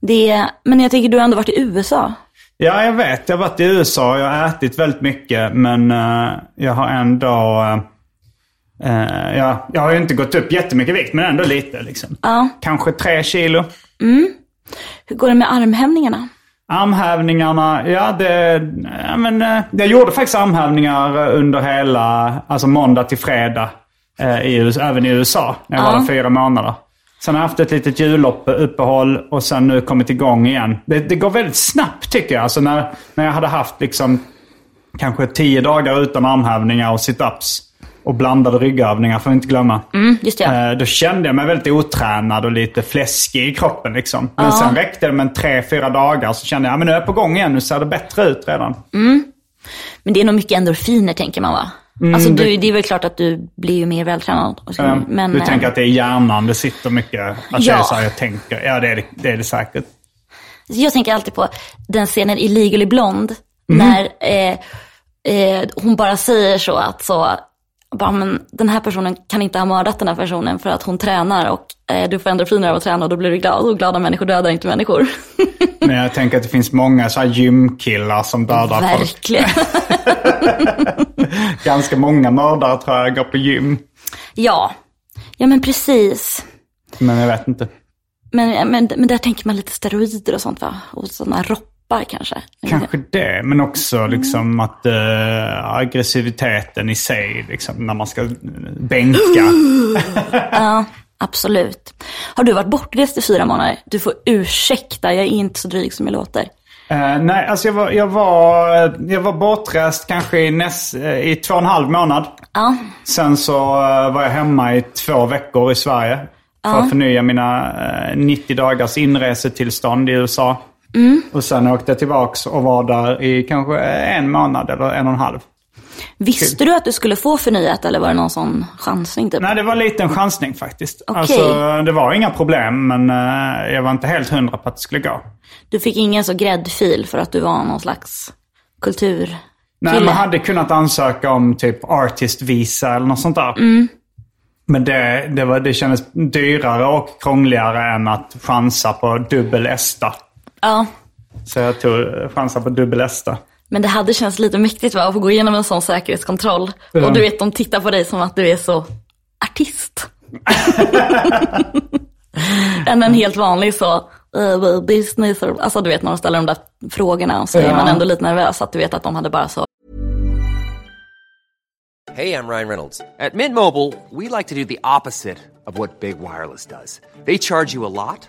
Det, men jag tänker, du har ändå varit i USA. Ja, jag vet. Jag har varit i USA. Jag har ätit väldigt mycket. Men eh, jag har ändå... eh, ja, jag har ju inte gått upp jättemycket vikt, men ändå lite. Liksom. Ja. Kanske tre kilo. Hur går det med armhävningarna? Armhävningarna, ja det... Ja, men, jag gjorde faktiskt armhävningar under hela, alltså måndag till fredag. Eh, I, även i USA, när jag var Ja. där fyra månader. Sen har jag haft ett litet juluppehåll och sen nu kommit igång igen. Det, det går väldigt snabbt tycker jag. Alltså när, när jag hade haft liksom kanske tio dagar utan armhävningar och sit-ups. Och blandade ryggövningar får vi inte glömma. Mm, just det. Eh, Då kände jag mig väldigt otränad och lite fläskig i kroppen. Liksom. Men sen räckte det med tre, fyra dagar så kände jag att nu är jag på gång igen. Nu ser det bättre ut redan. Men det är nog mycket endorfiner tänker man va? Alltså du, det är väl klart att du blir ju mer vältränad. Så, Eh, men, du eh, tänker att det är hjärnan det sitter mycket? Att det Ja. är så här jag tänker? Ja, det är det, det, är det säkert. Jag tänker alltid på den scenen i Legally Blonde. Mhm. När eh, eh, hon bara säger så att så, bara, men den här personen kan inte ha mördat den här personen för att hon tränar och eh, du får endorfiner av att träna och då blir du glad. Och glada människor dödar inte människor. [laughs] Men jag tänker att det finns många så här gymkillar som dödar folk. Verkligen. [laughs] Ganska många mördare tror jag går på gym. ja. ja, men precis. Men jag vet inte. Men, men, men där tänker man lite steroider och sånt va? Och sådana roppar kanske. Kanske det, men också liksom att eh, aggressiviteten i sig, liksom, när man ska eh, bänka. [gasps] Ja, absolut. Har du varit bortrest i fyra månader? Du får ursäkta, jag är inte så dryg som jag låter. Eh, nej, alltså jag var, jag var, jag var bortrest kanske i, näst, i två och en halv månad. Ja, Sen så var jag hemma i två veckor i Sverige. För att förnya mina eh, 90 dagars inresetillstånd i USA. Och sen åkte jag tillbaks och var där i kanske en månad eller en och en halv. Visste du att du skulle få förnyat eller var det någon sån chansning typ? Nej, det var en liten chansning faktiskt. Okej. Alltså, det var inga problem, men eh, jag var inte helt hundra på att det skulle gå. Du fick ingen så gräddfil för att du var någon slags kultur... Nej, man hade kunnat ansöka om typ artist visa eller något sånt där. Men det, det, var, det kändes dyrare och krångligare än att chansa på dubbel ESTA. Ja, Så jag tog eh, chansen på dubbel ESTA. men det hade känts lite mäktigt va? Att få gå igenom en sån säkerhetskontroll. Ja. Och du vet, de tittar på dig som att du är så artist. [laughs] Än en helt vanlig så, uh, business, or, alltså du vet när de ställer de där frågorna och så är man ändå lite nervös att du vet att de hade bara så, Hey, I'm Ryan Reynolds. At Mint Mobile, we like to do the opposite of what Big Wireless does. They charge you a lot,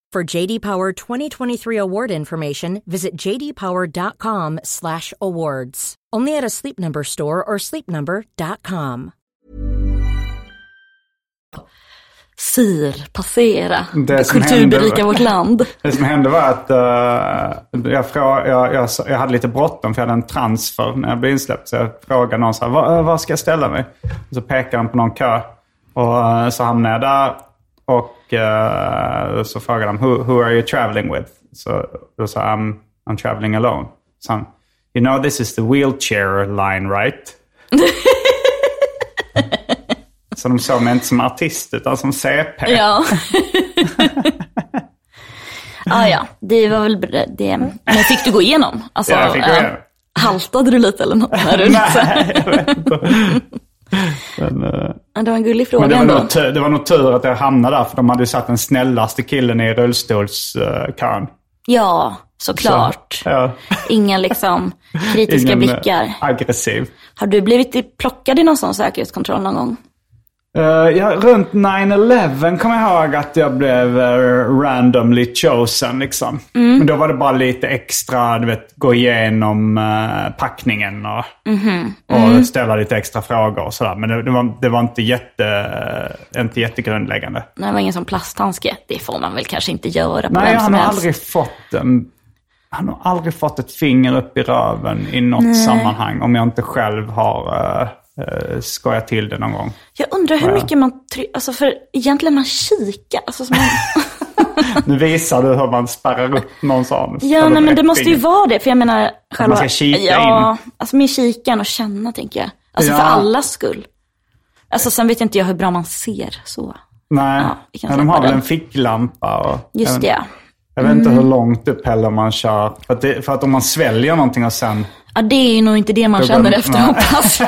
For JD Power 2023 award information, visit jdpower.com/awards. Only at a Sleep Number store or sleepnumber.com. SIR, passera, Det kulturberika vårt land. [laughs] Det som hände var att eh, jag, frå, jag, jag, jag hade lite bråttom för jag hade en transfer när jag blev insläppt. Så jag frågade någon så här, var, var ska jag ställa mig? Och så pekade han på någon kö. Och eh, så hamnade jag där. Och eh, så frågade han, who, who are you traveling with? Så då sa I'm, I'm traveling alone. Så han, you know this is the wheelchair line right? [laughs] så de såg mig inte som artist utan som CP. Ja. [laughs] ah, ja, det var väl det. Men fick du gå igenom? Alltså, Ja, jag fick gå ja. igenom. Haltade du lite eller något? När du [laughs] Nej, jag vet inte. Men, eh, det var en gullig fråga Men det var, ändå. nog tur, det var nog tur att jag hamnade där, för de hade ju satt den snällaste killen i rullstolskön. Ja, såklart. Ja, Inga liksom [laughs] kritiska ingen, eh, blickar. aggressiv. Har du blivit plockad i någon sån säkerhetskontroll någon gång? Uh, ja, runt 9-11 kommer jag ihåg att jag blev uh, randomly chosen. Liksom. Mm. Men då var det bara lite extra, du vet, gå igenom uh, packningen och, Mhm. och Mm. ställa lite extra frågor och sådär. Men det, det, var, det var inte, jätte, inte jättegrundläggande. Nej, Det var ingen sån plasthandske. Det får man väl kanske inte göra på Nej, vem som han har helst. aldrig fått en... Han har aldrig fått ett finger upp i röven i något sammanhang om jag inte själv har uh, skojat till det någon gång. Jag undrar hur mycket man... Try- alltså för egentligen man kikar. Alltså man... [laughs] Nu visar du hur man spärrar upp någon sån. Ja, nej, men det måste ju vara det. För jag menar själva... ska kika ja, in. alltså med kikan och känna tänker jag. Alltså Ja. för allas skull. Alltså sen vet inte jag hur bra man ser så. Nej, Ja, men de har väl en ficklampa. Och, Just det, ja. Jag vet inte hur långt upp heller man kör. För att, det, för att om man sväljer någonting och sen... Ja, det är ju nog inte det man känner efter hoppas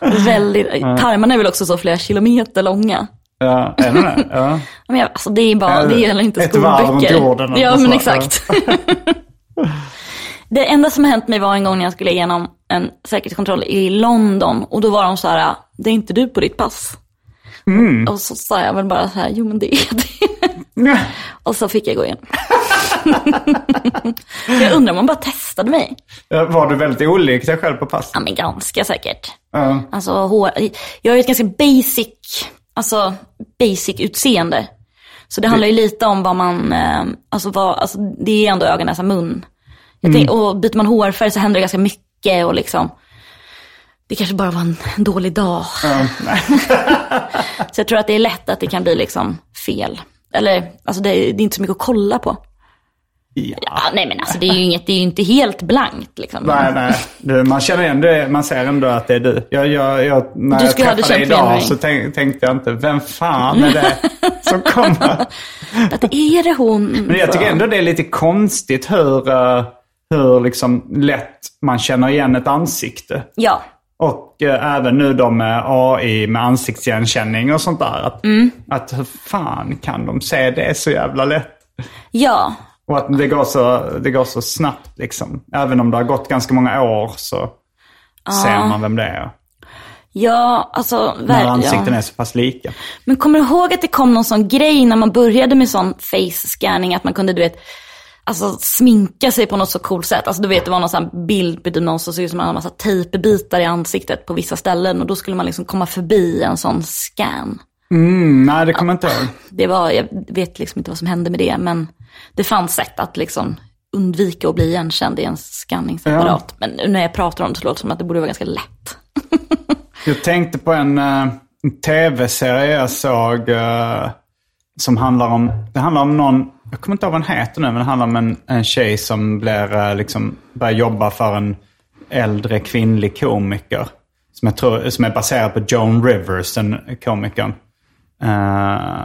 [laughs] Väldigt, tarmarna är väl också så flera kilometer långa. Ja, är det det? Ja. [laughs] Men jag, alltså det är bara, det gäller inte Ett varv runt jorden Ja, men exakt. [laughs] det enda som hänt mig var en gång när jag skulle igenom en säkerhetskontroll i London. Och då var de så här, det är inte du på ditt pass. Mm. Och så sa jag väl bara så här, jo men det är det. Och så fick jag gå in. [laughs] jag undrar om man bara testade mig. Var du väldigt olik dig själv på pass? Ja men ganska säkert. Ja. Alltså hår, jag har ju ett ganska basic, alltså basic utseende. Så det handlar ju lite om vad man, eh, alltså, vad, alltså det är ändå ögon, näsa, mun. Tänk, och byter man hårfärg så händer det ganska mycket och liksom, det kanske bara var en, dålig dag. [laughs] så jag tror att det är lätt att det kan bli liksom fel. Eller, alltså det, det är inte så mycket att kolla på. Ja. Ja, nej men alltså det är ju inget, det är inte helt blankt liksom. Nej, nej. Du, man känner det. Man ser ändå att det är du. Jag, jag, jag, när Du jag träffade dig idag så tänk, tänkte jag inte, vem fan är det som kommer? [laughs] Att är det hon? Men jag tycker ändå det är lite konstigt hur, eh, hur liksom lätt man känner igen ett ansikte. Ja, Och eh, även nu då med AI med ansiktsigenkänning och sånt där. Att, Mm. att hur fan kan de se det så jävla lätt? ja. Och att det går så, det går så snabbt liksom. Även om det har gått ganska många år så ser man vem det är. Ja, alltså När ansikten är så pass lika. Men kommer du ihåg att det kom någon sån grej när man började med sån face scanning att man kunde, du vet, alltså sminka sig på något så coolt sätt. Alltså du vet, det var någon sån bild på någon som såg ut som en massa tejpbitar i ansiktet på vissa ställen och då skulle man liksom komma förbi en sån scan. Mm, nej, det kommer jag inte ihåg. Det var, jag vet liksom inte vad som hände med det, men det fanns sätt att liksom undvika att bli igenkänd i en scanningsapparat. Men nu när jag pratar om det så låter det som att det borde vara ganska lätt. [laughs] Jag tänkte på en, eh, en tv-serie jag såg eh, som handlar om, det handlar om någon, jag kommer inte ihåg vad den heter nu, men det handlar om en, en tjej som blir, eh, liksom, börjar jobba för en äldre kvinnlig komiker. Som, jag tror, som är baserad på Joan Rivers, den komikern. Eh,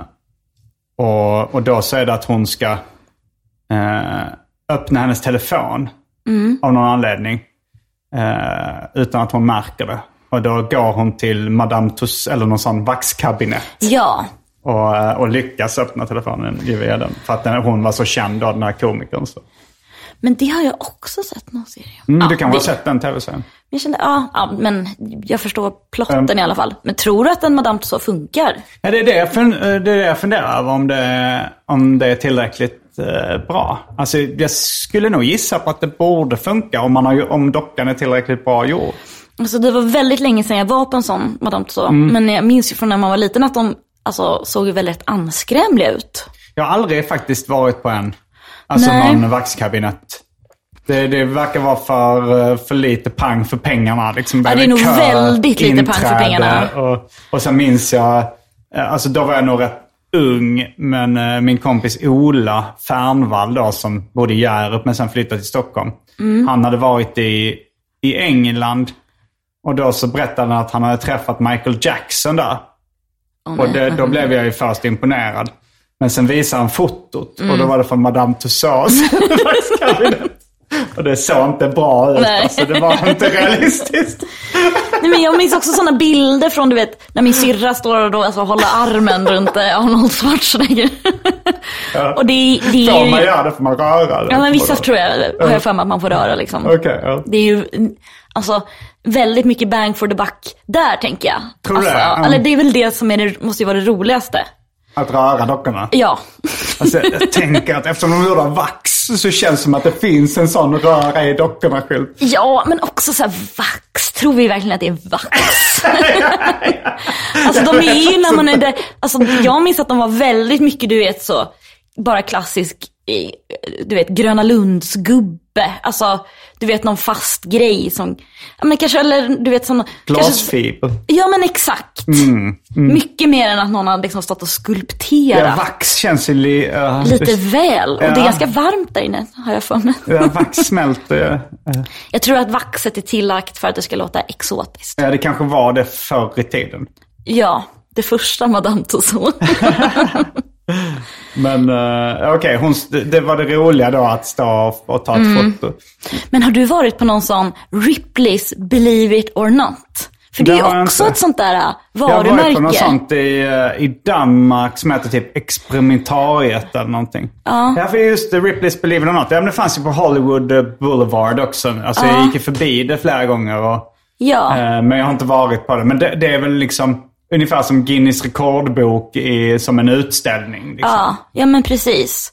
och, och då så är det att hon ska eh, öppna hennes telefon av någon anledning. Eh, utan att hon märker det. Och då går hon till Madame Tuss eller någon sån vaxkabinett. Ja, Och, eh, och lyckas öppna telefonen via den. För att den, hon var så känd av den här komikern. Så. men det har jag också sett någon serie. Mm, ja, du kan det, ha sett den tv-serien. Jag kände, ja, ja, men jag förstår plotten i alla fall. Men tror du att en Madame Tussauds funkar? Ja, det, är det, jag eh, det är det jag funderar över om det, om det är tillräckligt eh, bra. Alltså, jag skulle nog gissa på att det borde funka om, man har, om dockan är tillräckligt bra gjord. Alltså det var väldigt länge sedan jag var på en sån Madame Tussauds. Mm. Men jag minns ju från när man var liten att de alltså, såg ju väldigt anskrämliga ut. Jag har aldrig faktiskt varit på en. Alltså Nej. någon vaxkabinett. Det, det verkar vara för, eh, för lite pang för pengarna. Liksom Ja, det är nog Kö, väldigt lite pang för pengarna. Och, och sen minns jag, eh, alltså då var jag nog rätt ung, men eh, min kompis Ola Fernvall då, som bodde i Hjärup men sen flyttade till Stockholm. Mm. Han hade varit i, i England och då så berättade han att han hade träffat Michael Jackson där. Och det, då blev jag ju först imponerad. Men sen visade han fotot och Mm. då var det från Madame Tussauds. [laughs] Och det såg inte bra ut. Nej. Alltså, det var inte [laughs] realistiskt. Nej, men jag minns också sådana bilder från, du vet, när min syrra står och då, alltså, håller armen runt eh, Arnold Schwarzenegger. [laughs] och det, det är Får ju... man göra det får man röra det. Ja, men vissa tror jag, har jag för mig att man får röra liksom. Okej, ja. Det är ju alltså, väldigt mycket bang for the buck där, tänker jag. Tror du alltså, det? Ja. Eller det är väl det som är det, måste ju vara det roligaste. Att röra dockorna. Ja. Alltså, jag [laughs] tänker att eftersom de gjorde av vax så känns det som att det finns en sån röra i dockorna själv. Ja, men också så här vax. Tror vi verkligen att det är vax? [laughs] alltså de är ju när man är där, alltså jag minns att de var väldigt mycket, du vet så, bara klassisk, du vet Gröna Lunds gubbe. Alltså, du vet någon fast grej som, ja men kanske, eller du vet. Kanske, Glasfiber. ja men exakt. Mycket mer än att någon har liksom stått och skulpterat. Ja, vax känns ju li, uh, Lite väl. Och det Ja. är ganska varmt där inne, har jag för mig. Ja, vax smälter ju. Eh, Jag tror att vaxet är tillagt för att det ska låta exotiskt. Ja, det kanske var det förr i tiden. Ja, det första Madame Tussauds. [laughs] [laughs] Men uh, okej, hon det, var det roliga då att stå och, ta ett Mm. foto. Men har du varit på någon sån Ripley's Believe It or Not? För det, Det är också ett sånt där äh, Jag har varit varumärke. på något sånt i, eh, i Danmark som heter typ Experimentariet eller någonting. Ja. Ja, för just Ripley's Believe It or Not. Ja, men det fanns ju på Hollywood eh, Boulevard också. Alltså jag gick ju förbi det flera gånger. Och, Ja, eh, men jag har inte varit på det. Men det, det är väl liksom ungefär som Guinness rekordbok i, som en utställning. Liksom. ja, ja men precis.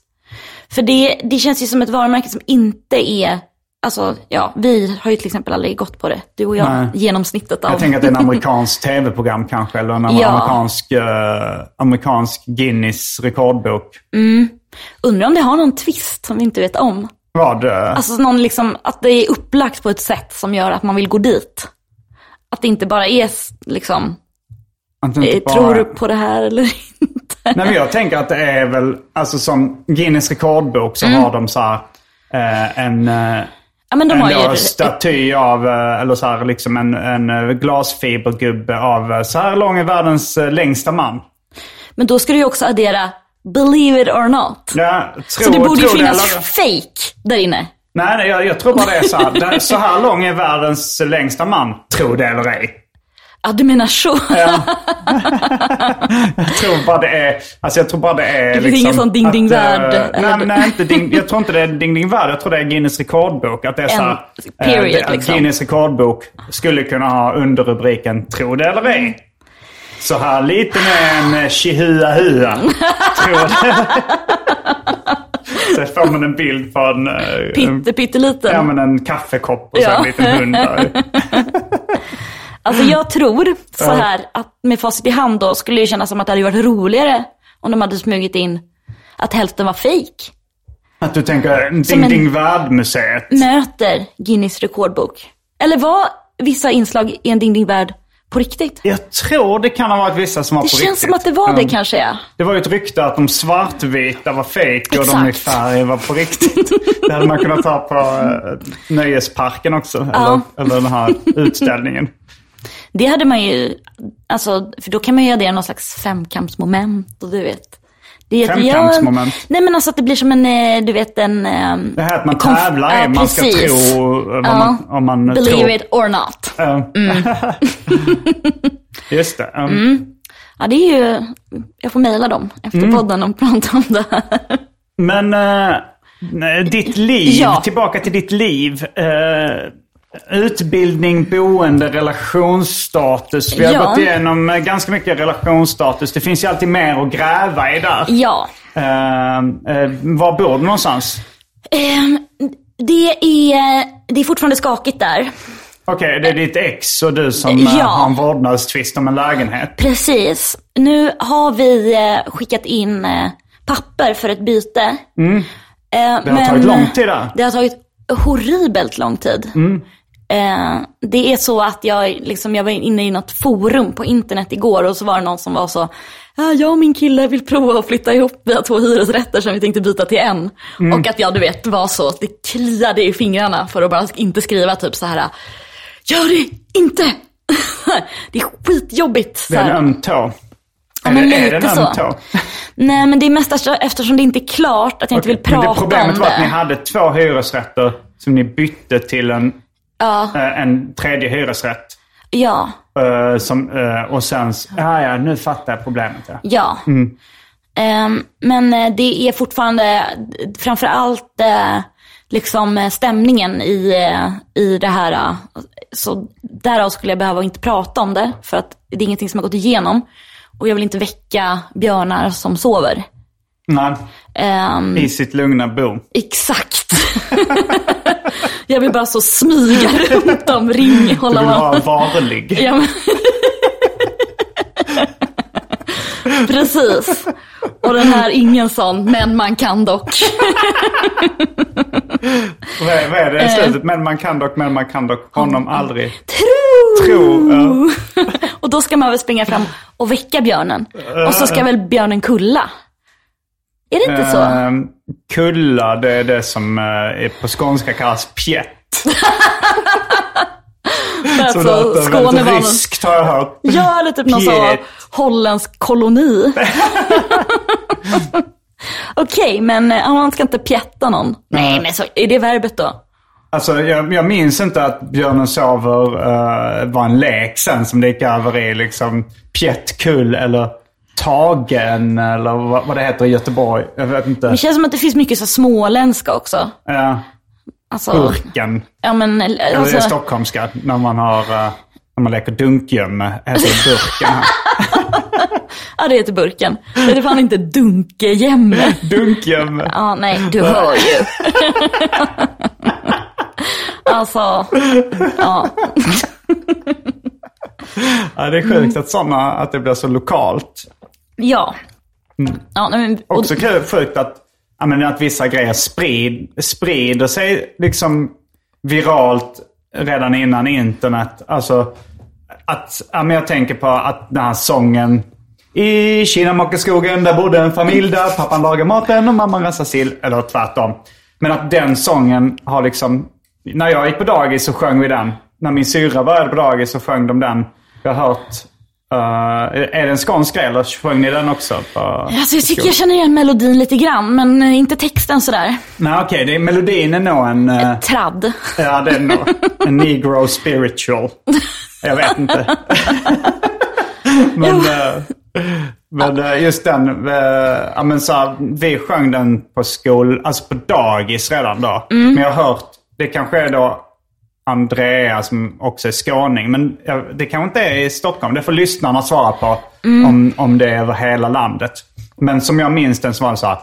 För det, det känns ju som ett varumärke som inte är, alltså ja, vi har ju till exempel aldrig gått på det. Du och jag, Nej. genomsnittet av. Jag tänker att det är en [laughs] amerikansk tv-program kanske. Eller en Ja. amerikansk, eh, amerikansk Guinness rekordbok. Undrar om det har någon twist som vi inte vet om. Vad? eh, Alltså någon liksom, att det är upplagt på ett sätt som gör att man vill gå dit. Att det inte bara är liksom, det eh, bara- tror du på det här eller [laughs] inte? Nej, men jag tänker att det är väl, alltså som Guinness rekordbok så har de så här, eh, en, eh, Ja men de en har ju... staty av, eh, eller så här, liksom en, en eh, glasfibergubbe av, eh, så här lång är världens eh, längsta man. Men då ska du ju också addera believe it or not. Ja, tro, Så det borde ju finnas eller- fake där inne. Nej, nej jag, jag tror bara det är så här. Det- Så här lång är världens längsta man. Tro det eller ej. Ja, du menar så. Ja. [laughs] jag tror bara det är, alltså jag tror bara det är Det finns ingen sån ding, ding, eh, värld, eller? Nej, nej, inte ding, jag tror inte det är ding ding värld. Jag tror det är Guinness rekordbok. Att det är så här, En period, eh, det- liksom. Guinness rekordbok skulle kunna ha underrubriken Tro det eller ej. Så här lite med en eh, chihua-hua. [laughs] Så får man en bild på en, eh, en, Pitte, pytteliten. ja, men en kaffekopp och så Ja. en liten hund. [laughs] Alltså jag tror så här att med facit i hand då skulle det kännas som att det hade varit roligare om de hade smugit in att hälften var fake. Att du tänker Ding Som en- Ding Värld-museet. Möter Guinness rekordbok. Eller var vissa inslag i en Ding Ding Värld På riktigt? Jag tror det kan ha varit vissa som var Det på känns riktigt. som att det var det Ja. kanske ja. Det var ju ett rykte att de svartvita var fake och de i färg var på riktigt. [laughs] Det hade man kunnat ta på uh, Nöjesparken också. Eller, eller den här utställningen. Det hade man ju, alltså, för då kan man ju addera någon slags femkampsmoment och du vet. Det Femkampsmoment? Ja, nej men alltså att det blir som en, eh, du vet en... ehm, Det här att man konf- tävlar ja, man ska tro vad Ja. man, om man Believe tror. it or not. Ja. [laughs] Just det. Um, Mm. Ja det är ju, jag får mejla dem efter Mm. podden och prata om det här. Men eh, nej, ditt liv, Ja. tillbaka till ditt liv. Eh, utbildning, boende, relationsstatus. Vi har Ja. gått igenom eh, ganska mycket relationsstatus. Det finns ju alltid mer att gräva i där. Ja. Eh, eh, var bor du någonstans? Ehm, det, är, det är fortfarande skakigt där. Okej, det är ditt ex och du som eh, Ja. har en vårdnadstvist om en lägenhet. Precis. Nu har vi skickat in papper för ett byte. Mm. Det har tagit lång tid där. Det har tagit horribelt lång tid. Mm. Eh, det är så att jag, liksom, jag var inne i något forum på internet igår och så var det någon som var så, ja, jag och min kille vill prova att flytta ihop, vi har två hyresrätter som vi tänkte byta till en. Mm. Och att jag, du vet, var så, att det kliade i fingrarna för att bara inte skriva typ så här, gör det inte! [laughs] det är skitjobbigt. Det är en öm tå. Ja, är, men är lite så. Nej men det är mest eftersom- det inte är klart att jag inte vill prata det problemet om var att ni hade två hyresrätter som ni bytte till en, Ja, eh, en tredje hyresrätt. ja, Eh, som, eh, och sen, ja ja nu fattar jag problemet. Ja. ja. Mm. Ehm, men det är fortfarande framför allt eh, liksom stämningen i, i det här. Så därav skulle jag behöva inte prata om det. För att det är ingenting som har gått igenom. Och jag vill inte väcka björnar som sover. Nej, Ehm, i sitt lugna bo. Exakt. [laughs] [laughs] [laughs] jag vill bara så smyga runt om, ring, Du hålla vill vara varlig. [laughs] Ja, men... Precis. Och den här ingen sån, men man kan dock. [laughs] Vad är, vad är Eh. det i slutet? Men man kan dock, men man kan dock honom aldrig. Tro! Tro, ja. Och då ska man väl springa fram och väcka björnen. Och så ska väl björnen kulla. Är det inte så? Ehm, kulla, det är det som eh, på skånska kallas pjätt. Som Alltså, Skåne var ryskt har jag hört. Ja, eller typ någon sån holländsk koloni. [laughs] Okej, men eh, man ska inte pjätta någon. Nej, men så, är det verbet då? Alltså, jag, jag minns inte att Björnen sover eh, var en lek sen som det gick över i liksom pjättkull eller tagen eller vad, vad det heter i Göteborg. Jag vet inte. Det känns som att det finns mycket så småländska också. Ja, Alltså, burken. ja men, Eller det är alltså, stockholmska. När man har, eh, när man leker dunkgömme. Heter det burken här. [laughs] ja det heter burken. Det är fan inte dunkejämme. [laughs] Dunkgömme. Ja, nej, du hör ju. [laughs] alltså, ja. Ja, det är sjukt att sådana, att det blir så lokalt. Ja. ja nej, men, och, Också kul, sjukt att, ja, men att vissa grejer sprid, sprider sig liksom viralt redan innan internet. Alltså att, ja, men jag tänker på att den här sången i Kinamockaskogen där bodde en familj där pappan lagar maten och mamman rensar sill. Eller tvärtom. Men att den sången har liksom... När jag gick på dagis så sjöng vi den. När min syra började på dagis så sjöng de den. Jag har hört... eh, är det en skånsk grej eller sjöng ni den också? På, alltså, jag tycker jag känner igen melodin lite grann, men eh, inte texten sådär. Nej okej, det är melodin är nog en... eh, Tradd. ja, det är nog en negro spiritual. Jag vet inte. [laughs] men eh, men just den, ja, men så här, vi sjöng den på skol, alltså på dagis redan då. Men jag har hört, det kanske är då Andrea som också är skåning. Men det kanske inte är i Stockholm. Det får lyssnarna svara på om, om det är över hela landet. Men som jag minns den så var det så här.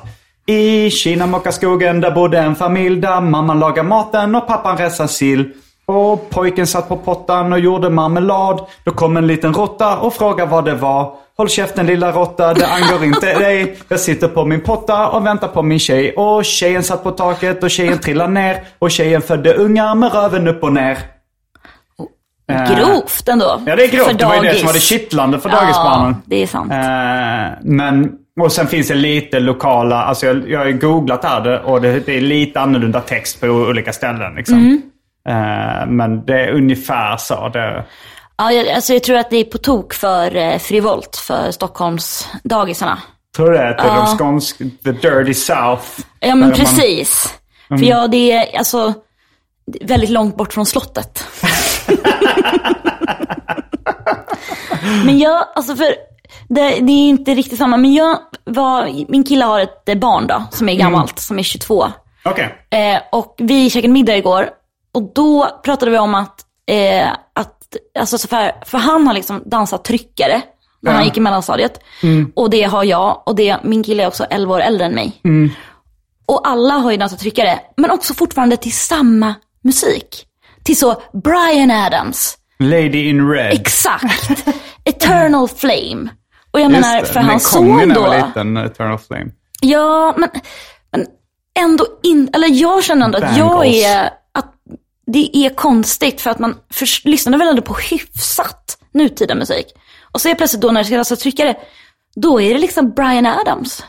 I Kinamockaskogen där bodde en familj där mamman lagade maten och pappan rensade sill. Och pojken satt på pottan och gjorde marmelad. Då kom en liten råtta och frågade vad det var. Håll käften lilla råtta, det angår inte dig. Jag sitter på min potta och väntar på min tjej. Och tjejen satt på taket och tjejen trillade ner. Och tjejen födde ungar med röven upp och ner. Eh, Grovt ändå. Ja, det är grovt. För Det var ju det som var det kittlande för dagisbarnen. Ja, det är sant. Eh, men, och sen finns det lite lokala, alltså jag, jag har googlat här det, och det, det är lite annorlunda text på olika ställen. Liksom. Mm. Eh, men det är ungefär så. Det, Ja, jag, alltså jag tror att det är på tok för eh, frivolt för Stockholms dagisarna. tror du det? Att det är de skånsk, the dirty south. Ja, men man- precis. För ja, det är alltså väldigt långt bort från slottet. [laughs] men jag, alltså för det, det är inte riktigt samma. Men jag var, min kille har ett eh, barn då, som är gammalt, som är 22. Okej. Eh, och vi käkade middag igår och då pratade vi om att, eh, att alltså så för, för han har liksom dansat tryckare när han gick i mellanstadiet. Och det har jag och det, min kille är också 11 år äldre än mig. Och alla har ju dansat tryckare, men också fortfarande till samma musik. Till så Brian Adams, Lady in red. exakt, [laughs] Eternal Flame. Och jag Just menar, det, för den hans son då. var liten, Eternal Flame. Ja, men, men ändå in, eller jag känner ändå att jag är, det är konstigt för att man för, lyssnar väl ändå på hyfsat nutida musik. Och så är plötsligt då när det ska läsa tryckare, då är det liksom Brian Adams.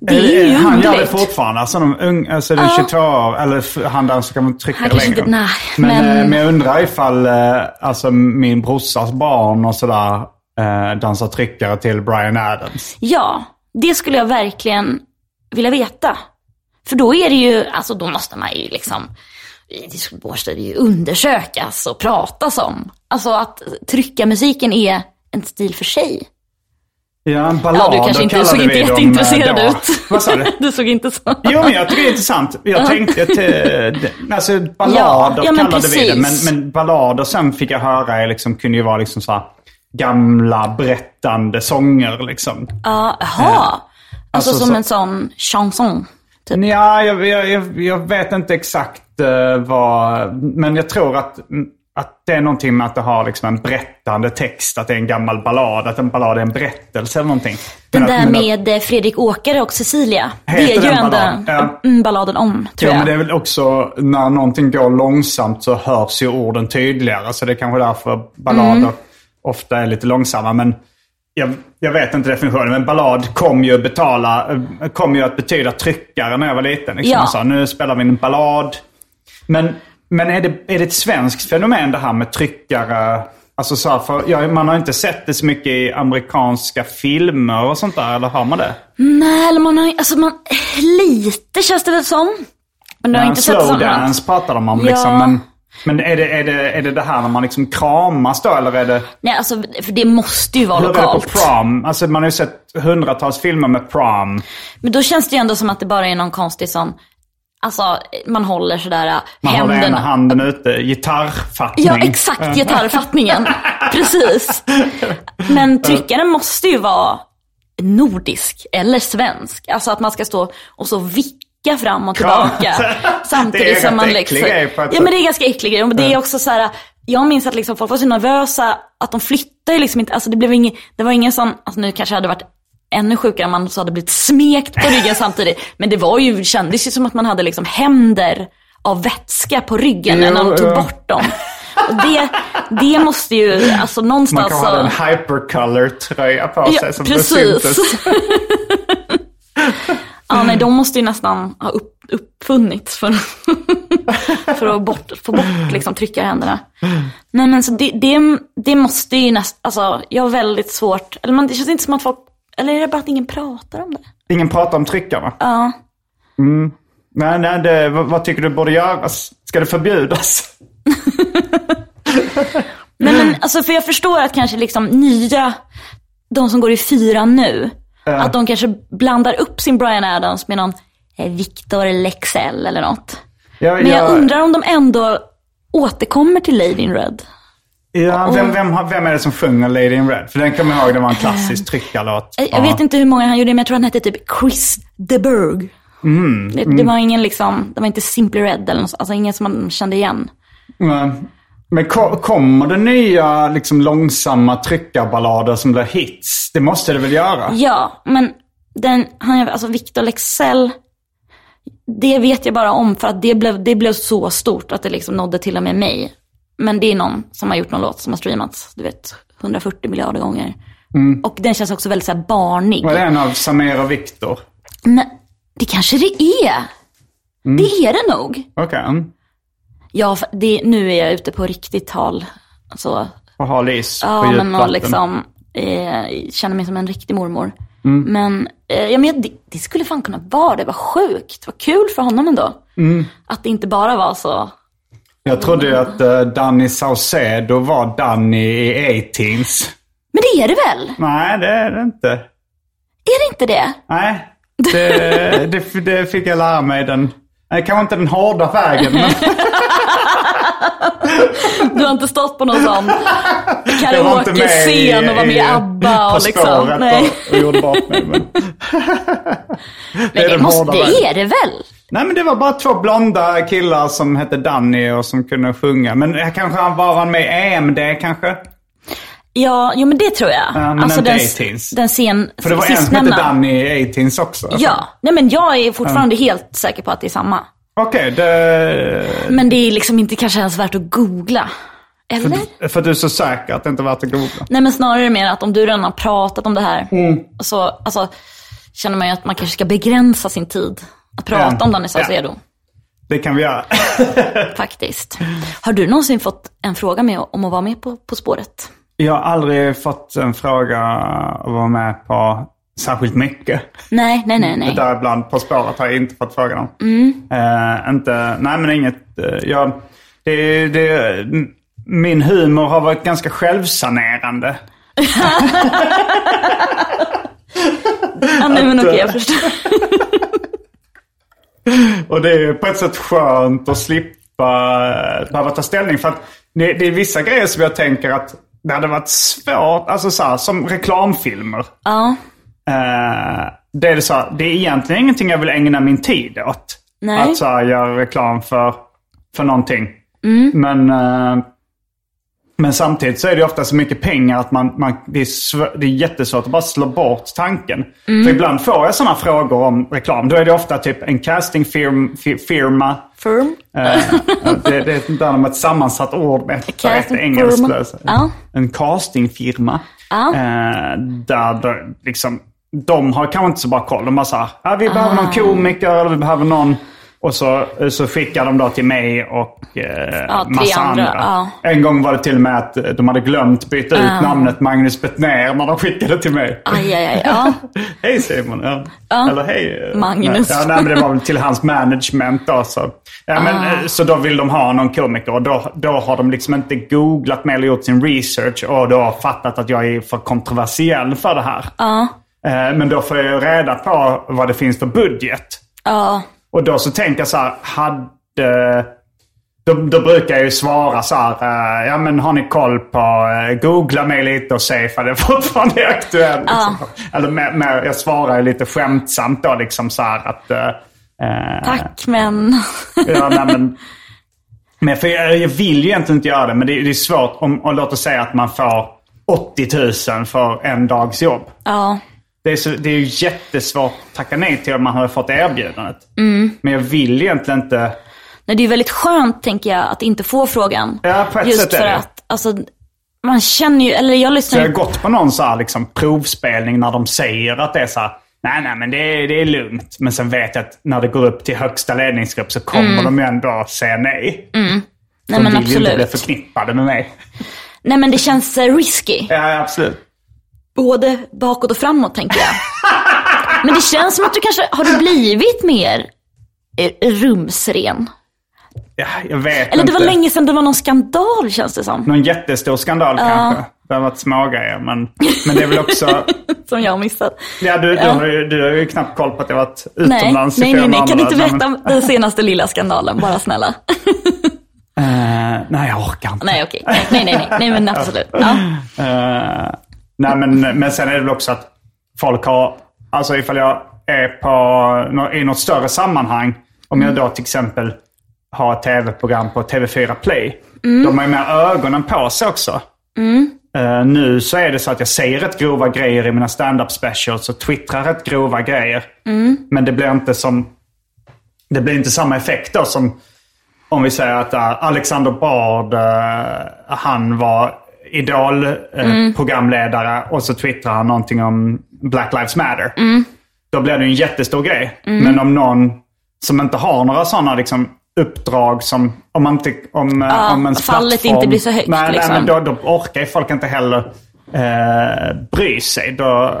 Det är ju Han gör det fortfarande. Alltså, de ung, alltså det är 22 år, eller han där så kan man trycka det längre. inte- nej, men, men- eh, men jag undrar ifall eh, alltså, min brorsas barn och sådär eh, dansar tryckare till Brian Adams. Ja, det skulle jag verkligen vilja veta. För då är det ju, alltså då måste man ju liksom, det måste det ju undersökas och pratas om. Alltså att trycka musiken är en stil för sig. Ja, en ballad Ja, du kanske inte, såg inte dem, eh, jätteintresserad då. ut. Vad sa du? [laughs] Du såg inte så. Jo, men jag tycker det är intressant. Jag tänkte att, eh, alltså ballader Ja, ja, kallade vi det. Men, precis. men ballader sen fick jag höra liksom, kunde ju vara liksom så här gamla berättande sånger liksom. Ja, jaha. Alltså, Alltså, som så- en sån chanson. Typ. Ja, jag, jag, jag, vet inte exakt eh, vad... Men jag tror att, att det är någonting med att det har liksom en berättande text. Att det är en gammal ballad. Att en ballad är en berättelse eller någonting. Den Men att- där att- med eh, Fredrik Åkare och Cecilia. Det är ju ändå balladen? Ja. balladen om, tror Ja, jag. men det är väl också när någonting går långsamt så hörs ju orden tydligare. Så det är kanske därför ballader Mm. ofta är lite långsamma. Men jag, jag vet inte definitionen. Men ballad kom ju, betala, eh, kom ju att betyda tryckare när jag var liten. Liksom. Ja. Man sa, nu spelar vi en ballad. Men, men är, det, är det ett svenskt fenomen det här med tryckare? Alltså så här, för, ja, man har inte sett det så mycket i amerikanska filmer och sånt där, eller har man det? Nej, eller man har alltså man, lite känns det väl som. Men du har Ja, inte sett det som dance pratar de om Ja. liksom. Men, men är, det, är, det, är det det här när man liksom kramas då eller är det... Nej, alltså för det måste ju vara Hur är det på lokalt. prom? Alltså man har ju sett hundratals filmer med prom. Men då känns det ju ändå som att det bara är någon konstig sån, alltså man håller sådär äh, Man har händerna. ena handen ute, gitarrfattning. Ja, exakt. Gitarrfattningen. [laughs] Precis. Men tryckaren måste ju vara nordisk eller svensk. Alltså att man ska stå och så vicka fram och tillbaka. [laughs] Samtidigt som man liksom... Ja, men det är ganska äcklig grej. Men det är också så här, jag minns att liksom folk var så nervösa att de flyttar ju liksom inte. Alltså det blev ingen, det var ingen sån, alltså nu kanske hade varit ännu sjukare om man så hade blivit smekt på ryggen [laughs] samtidigt. Men det var ju, det kändes ju som att man hade liksom händer av vätska på ryggen när de tog bort dem. Och det, det måste ju, alltså Man någonstans kan ha så... en hypercolor-tröja på sig Ja, som precis. [laughs] Ja, nej, de måste ju nästan ha upp, uppfunnits för, [laughs] för att bort, få bort liksom, tryckarhänderna. Nej, men så det, det, det måste ju nästan, alltså jag har väldigt svårt, eller man, det känns inte som att folk, eller är det bara att ingen pratar om det? Ingen pratar om tryckarna. Ja. Nej, nej, det, vad, vad tycker du borde göras? Ska det förbjudas? [laughs] Nej, men [laughs] alltså för jag förstår att kanske liksom nya, de som går i fyran nu, att de kanske blandar upp sin Brian Adams med någon eh, Victor Lexell eller något. Ja, Men jag undrar om de ändå återkommer till Lady in Red. Ja, vem, vem, vem är det som sjunger Lady in Red? För den kommer jag ihåg, det var en klassisk tryckarlåt. Jag, jag vet inte hur många han gjorde, men jag tror han hette typ Chris de Burgh. det, det var ingen liksom, det var inte Simply Red eller något, alltså ingen som man kände igen. Men, men ko- kommer det nya liksom, långsamma tryckarballader som blir hits? Det måste det väl göra? Ja, men den, han, alltså Victor Lexell, det vet jag bara om för att det blev, det blev så stort att det liksom nådde till och med mig. Men det är någon som har gjort någon låt som har streamats, du vet, 140 miljarder gånger. Och den känns också väldigt så här barnig. Var det en av Samir och Viktor? Nej, det kanske det är. Det är det nog. Okej. Ja, det, nu är jag ute på riktigt tal. Alltså, Och hal is på ja, men och liksom eh, känner mig som en riktig mormor. Mm. Men, eh, ja, men det, det skulle fan kunna vara det. Vad sjukt. Vad kul för honom ändå. Mm. Att det inte bara var så. Jag trodde ju att uh, Danny Saucedo var Danny i A-Teens. Men det är det väl? Nej, det är det inte. Är det inte det? Nej, det, det, det fick jag lära mig den... Nej, kanske inte den hårda vägen, men [laughs] Du har inte stått på någon sån karaoke-scen och var med i ABBA och liksom. Nej, och, och gjorde bort mig. Men... [laughs] men är det, måste, det är det väl? Nej, men det var bara två blonda killar som hette Danny och som kunde sjunga. Men kanske han var han med i EMD kanske? Ja, jo men det tror jag. Ja, men alltså inte den, 18s. den scen, För det var en som hette. Danny i A-Teens också. Ja, nej men jag är fortfarande helt säker på att det är samma. Okej, det... Men det är liksom inte kanske ens värt att googla. Eller? För att du är så säker att det inte är värt att googla. Nej men snarare mer att om du redan har pratat om det här. Mm. Så alltså, känner man ju att man kanske ska begränsa sin tid. Att prata Ja. om Danny Saucedo. Det kan vi göra. [laughs] Faktiskt. Har du någonsin fått en fråga med om att vara med på På spåret? Jag har aldrig fått en fråga att vara med på särskilt mycket. Nej, nej, nej, nej. Däribland På spåret har jag inte fått frågan om. Mm. Eh, inte, nej men inget. Uh, jag, det, det, min humor har varit ganska självsanerande. Ja, nej men okej, jag förstår. [laughs] Och det är på ett sätt skönt att slippa eh, behöva ta ställning. För att det, det är vissa grejer som jag tänker att det hade varit svårt, alltså så här, som reklamfilmer. Ja, Eh, det, är så här, det är egentligen ingenting jag vill ägna min tid åt. Nej. Att så här, göra reklam för, för någonting. Mm. Men, eh, men samtidigt så är det ofta så mycket pengar att man, man, det, är svå- det är jättesvårt att bara slå bort tanken. Mm. För ibland får jag sådana frågor om reklam. Då är det ofta typ en castingfirma. firm. Eh, det, det är inte om ett sammansatt ord med ett, engelskt. Ja. En castingfirma. Ja. Eh, där det, liksom, de har kanske inte så bra koll. De bara såhär, ja, vi behöver Ah. någon komiker eller vi behöver någon. Och så, så skickar de då till mig och eh, Ja, massa andra, andra. ja. En gång var det till och med att de hade glömt byta ut namnet Magnus Bettner när de skickade till mig. Aj, aj, aj. Ja. [laughs] Hej Simon. Ja. Eller hej. eh, Magnus. Nej, nej, men det var väl till hans management då. Så, ja, men, eh, så då vill de ha någon komiker och då, då har de liksom inte googlat mig eller gjort sin research och då fattat att jag är för kontroversiell för det här. Eh, Men då får jag reda på vad det finns för budget. Ja. Och då så tänker jag så här, hade... Då, då brukar jag ju svara så här, eh, ja men har ni koll på, eh, googla mig lite och se ifall det [laughs] fortfarande är aktuellt. Liksom. Eller med, med, jag svarar ju lite skämtsamt då liksom så här att... eh, Tack, men... [laughs] Ja, nej, men, men för jag, jag vill ju egentligen inte göra det, men det, det är svårt om, och låt oss säga att man får 80 000 för en dags jobb. Ja. Det är, så, det är ju jättesvårt att tacka nej till om man hade fått erbjudandet. Mm. Men jag vill egentligen inte... Nej, det är väldigt skönt, tänker jag, att inte få frågan. Ja, på ett Just sätt är för det. att, alltså, man känner ju, eller jag Så lyssnar jag har gått på någon så här liksom provspelning när de säger att det är så här, nej nej men det är, det är lugnt. Men sen vet jag att när det går upp till högsta ledningsgrupp så kommer de ju ändå säga nej. Mm. Nej, de men vill ju inte bli absolut. förknippade med mig. Nej, men det känns eh, risky. Ja, absolut. Både bakåt och framåt, tänker jag. men det känns som att du kanske, har du blivit mer eh, rumsren? Ja, jag vet Eller det var länge sedan det var någon skandal, känns det som. Någon jättestor skandal kanske. Det har varit smågrejer. Men, men det är väl också... [laughs] Som jag har missat. Ja, du, du, Ja. har ju, du har ju knappt koll på att jag varit Nej, utomlands i nej, nej, flera nej. Kan du inte berätta [laughs] den senaste lilla skandalen, bara snälla? Eh, nej, jag orkar inte. nej, okej. Nej, nej, nej, nej, nej, men absolut. Ja. Eh, nej, men, men sen är det väl också att folk har... Alltså ifall jag är på, i något större sammanhang. Om jag då till exempel har ett tv-program på TV4 Play. De har ju mer ögonen på sig också. Eh, nu så är det så att jag säger rätt grova grejer i mina stand-up specials och twittrar rätt grova grejer. Men det blir inte som... Det blir inte samma effekt då som om vi säger att uh, Alexander Bard, uh, han var idol-programledare och så twittrar han någonting om Black Lives Matter. Då blir det en jättestor grej. Men om någon som inte har några sådana liksom, uppdrag som... Om, man inte, om, Ja, om ens fallet plattform- inte blir så högt, Nej, liksom. nej men då, då orkar folk inte heller eh, bry sig. Då,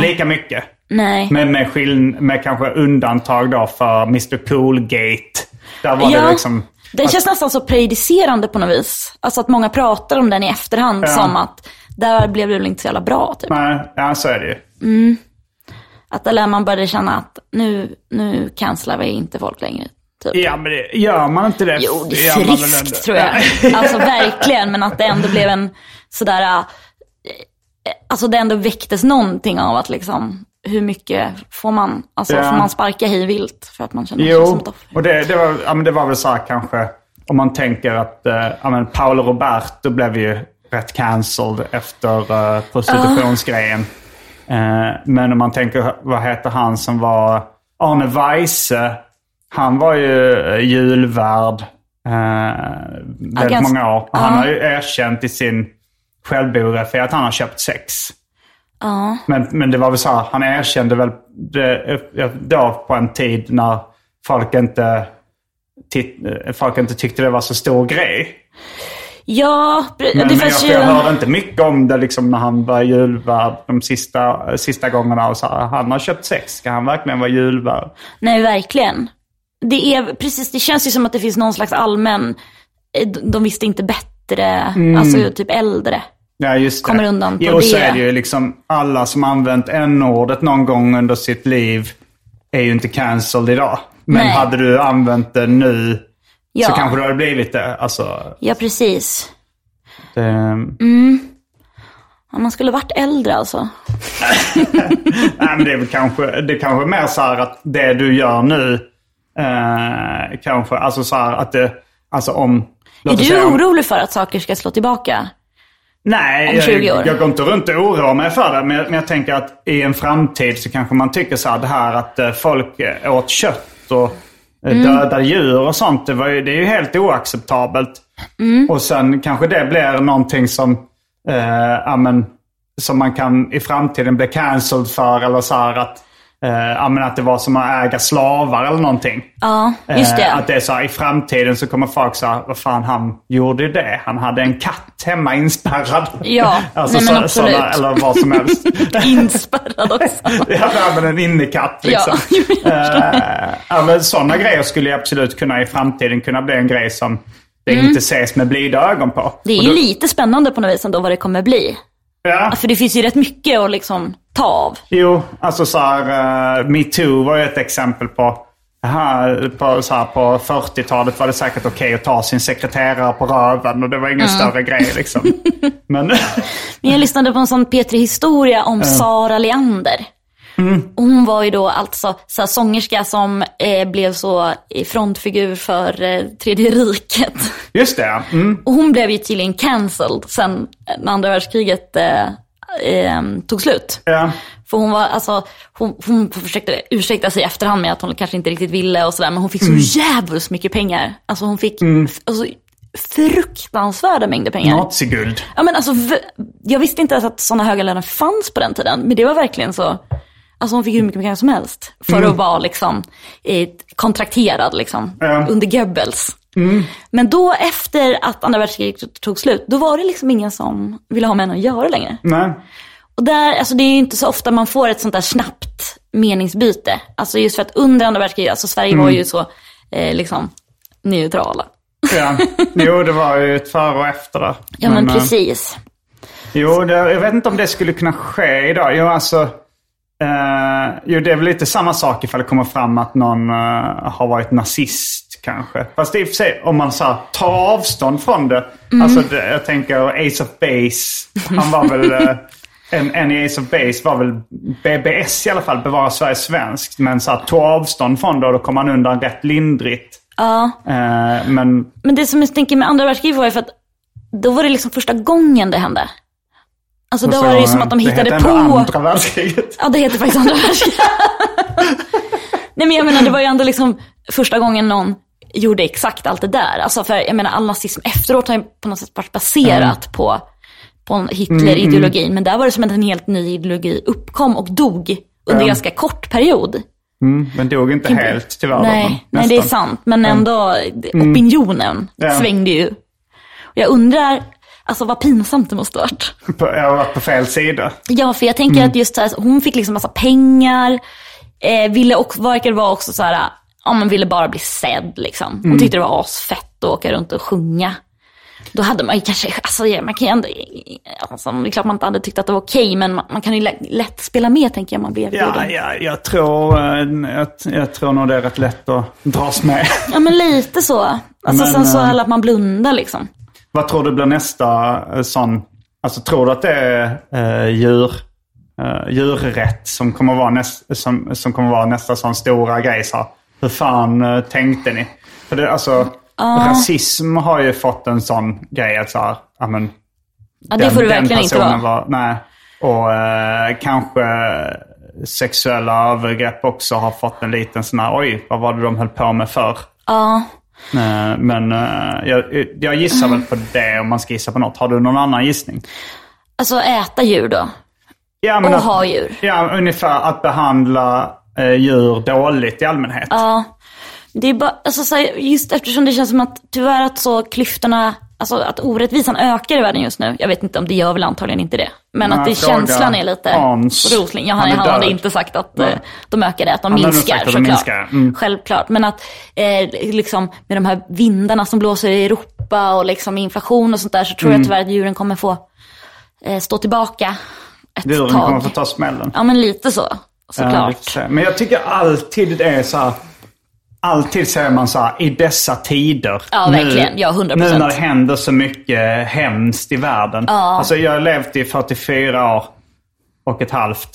Lika mycket. Nej. Med, med, skill- med kanske undantag då för Mr Coolgate. Där var Ja. det liksom... Den känns nästan så prejudicerande på något vis. Alltså att många pratar om den i efterhand Ja. som att där blev det väl inte så jävla bra. Typ. Nej, ja, så är det ju. Att där man började känna att nu, nu cancelar vi inte folk längre. Typ. Ja, men det, gör man inte det? Jo, det är friskt tror jag. [laughs] Alltså verkligen, men att det ändå blev en sådär... äh, Alltså det ändå väcktes någonting av att liksom, hur mycket får man, alltså Ja. får man sparka hej vilt för att man känner sig som Jo, ett offer? och det, det, var, ja, men det var väl så här kanske, om man tänker att eh, ja, men Paolo Roberto blev ju rätt cancelled efter uh, prostitutionsgrejen. Eh, men om man tänker, vad heter han som var Arne Weise? Han var ju eh, julvärd eh, väldigt många år. Och Han ja. har ju erkänt i sin självbiografi att han har köpt sex. Ja. Men, men det var väl så här, han erkände väl det, då på en tid när folk inte, titt, folk inte tyckte det var så stor grej. Ja, pre- Men, det men jag, fanns ju... jag hörde inte mycket om det liksom när han var julvärd de sista, sista gångerna. Och så här, han har köpt sex, ska han verkligen vara julvärd? Nej, verkligen. Det är precis, det känns ju som att det finns någon slags allmän, eh, de- visste inte bättre, alltså typ äldre. Ja, just det. Kommer undan på jo, så det. är det ju liksom alla som använt n-ordet någon gång under sitt liv är ju inte cancelled idag. Men Nej. hade du använt det nu så Ja. kanske du hade blivit det. Alltså, Ja, precis. det, Ja, man skulle varit äldre alltså. [laughs] Nej, men det är väl kanske, det är kanske mer så här att det du gör nu, eh, kanske, alltså så här att det, alltså om... Är du säga orolig för att saker ska slå tillbaka? Nej, om 20 år? jag, jag går inte runt och oroar mig för det. Men jag, men jag tänker att i en framtid så kanske man tycker så här, det här att eh, folk eh, åt kött och eh, Mm. döda djur och sånt. Det, var ju, det är ju helt oacceptabelt. Mm. Och sen kanske det blir någonting som, eh, ja, men, som man kan i framtiden bli cancelled för. Eller så här att, eh, ja, men att det var som att äga slavar eller någonting. Ja, just Eh, det. Att det är så här, i framtiden så kommer folk säga, vad fan han gjorde det. Han hade en katt hemma inspärrad. Ja, [laughs] alltså, nej, men så, absolut. såna, eller vad som helst. [laughs] Inspärrad också. ja, nej, men en innekatt liksom. [laughs] Ja. Eh, ja, men sådana grejer skulle absolut kunna i framtiden kunna bli en grej som det inte ses med blida ögon på. Mm. Det är ju då- lite spännande på något vis ändå vad det kommer bli. Ja, För det finns ju rätt mycket att liksom ta av. jo, alltså så här, uh, metoo var ju ett exempel på här, på, så här, på 40-talet var det säkert okej att ta sin sekreterare på röven och det var ingen större grej liksom. [laughs] Men Men jag lyssnade på en sån P3 Historia om Sara Leander. Och hon var ju då alltså så här, sångerska som eh, blev så eh, frontfigur för eh, Tredje riket. just det, mm. Och hon blev ju tydligen cancelled sen när andra världskriget eh, eh, tog slut. ja. För hon var, alltså, hon, hon försökte ursäkta sig i efterhand med att hon kanske inte riktigt ville och sådär. Men hon fick så jävligt mycket pengar. Alltså hon fick alltså, fruktansvärda mängder pengar. Naziguld. Ja, men alltså, jag visste inte ens att sådana höga löner fanns på den tiden. Men det var verkligen så. Alltså hon fick hur mycket pengar som helst. För att vara liksom eh, kontrakterad liksom. Ja. Under Goebbels. Men då efter att andra världskriget tog slut, då var det liksom ingen som ville ha med henne att göra längre. Nej. Och där, alltså det är ju inte så ofta man får ett sånt där snabbt meningsbyte. Alltså just för att under andra världskriget, alltså Sverige var ju så eh, liksom neutrala. Ja. [laughs] Jo, det var ju ett före och efter där. Ja men, eh, precis. Jo, det, jag vet inte om det skulle kunna ske idag. Jo, alltså... Eh, jo, det är väl lite samma sak ifall det kommer fram att någon eh, har varit nazist kanske. Fast i och för sig, om man så här, tar avstånd från det. Alltså, det, jag tänker Ace of Base. Han var väl... eh, en, en i Ace of Base var väl BBS i alla fall, Bevara Sverige svenskt. Men så här, tog avstånd från det och då kom han undan rätt lindrigt. Ja. Men Men det som jag tänker med andra världskriget var ju för att då var det liksom första gången det hände. Alltså då så, var det ju som att de det hittade på... ändå andra världskriget. Ja, det heter faktiskt andra världskriget. [laughs] Nej men jag menar, det var ju ändå liksom första gången någon gjorde exakt allt det där. Alltså för jag menar all nazism efteråt har ju på något sätt varit baserat på, på en Hitler-ideologin. Men där var det som att en helt ny ideologi uppkom och dog under en ganska kort period. Mm, men dog inte helt tyvärr. men Nej, nej, det är sant. Men ändå, opinionen Ja. svängde ju. Och jag undrar, alltså vad pinsamt det måste ha varit. [laughs] Jag har varit på fel sida. Ja, för jag tänker att just så här, hon fick liksom massa pengar. Eh, ville också, verkade vara också så här, ja men ville bara bli sedd liksom. Hon tyckte det var asfett att åka runt och sjunga. Då hade man ju kanske, alltså man kan ju ändå, alltså, det är klart man inte hade tyckt att det var okej, men man, man kan ju lätt, lätt spela med tänker jag, man blir Ja, ja, jag, tror, eh, jag, jag tror nog det är rätt lätt att dras med. Ja men lite så. Alltså Men, sen så eller att man blundar liksom. Vad tror du blir nästa eh, sån, alltså tror du att det är eh, djur, eh, djurrätt som kommer, vara näst, som, som kommer vara nästa sån stora grej? Så hur fan eh, tänkte ni? För det, alltså, rasism har ju fått en sån grej att så här, ja men Ja det får det verkligen inte vara. Var, nej. Och eh, kanske sexuella övergrepp också har fått en liten sån här, oj, vad var det de höll på med för? Ja. Eh, men eh, jag, jag gissar väl på det om man ska gissa på något. Har du någon annan gissning? Alltså äta djur då. Ja, Och att, ha djur. Ja, ungefär att behandla eh, djur dåligt i allmänhet. Ja. Det är bara, alltså just eftersom det känns som att tyvärr att så klyftorna, alltså att orättvisan ökar i världen just nu. Jag vet inte om det gör väl antagligen inte det. Men Nej, att det, känslan är lite Hans. Rosling. Ja, han, Han han hade inte sagt att Nej. eh, de ökade, att de Han minskar att de såklart. minskar, mm. Självklart. Men att eh, liksom med de här vindarna som blåser i Europa och liksom inflation och sånt där så tror Mm. jag tyvärr att djuren kommer få eh, stå tillbaka ett Djuren tag. kommer få ta smällen. Ja men lite så, Ja, såklart. se. Men jag tycker alltid det är så här. Alltid säger man så här, i dessa tider. Ja, verkligen. Ja, 100%. Nu när det händer så mycket hemskt i världen. Alltså jag har levt i 44 år och ett halvt.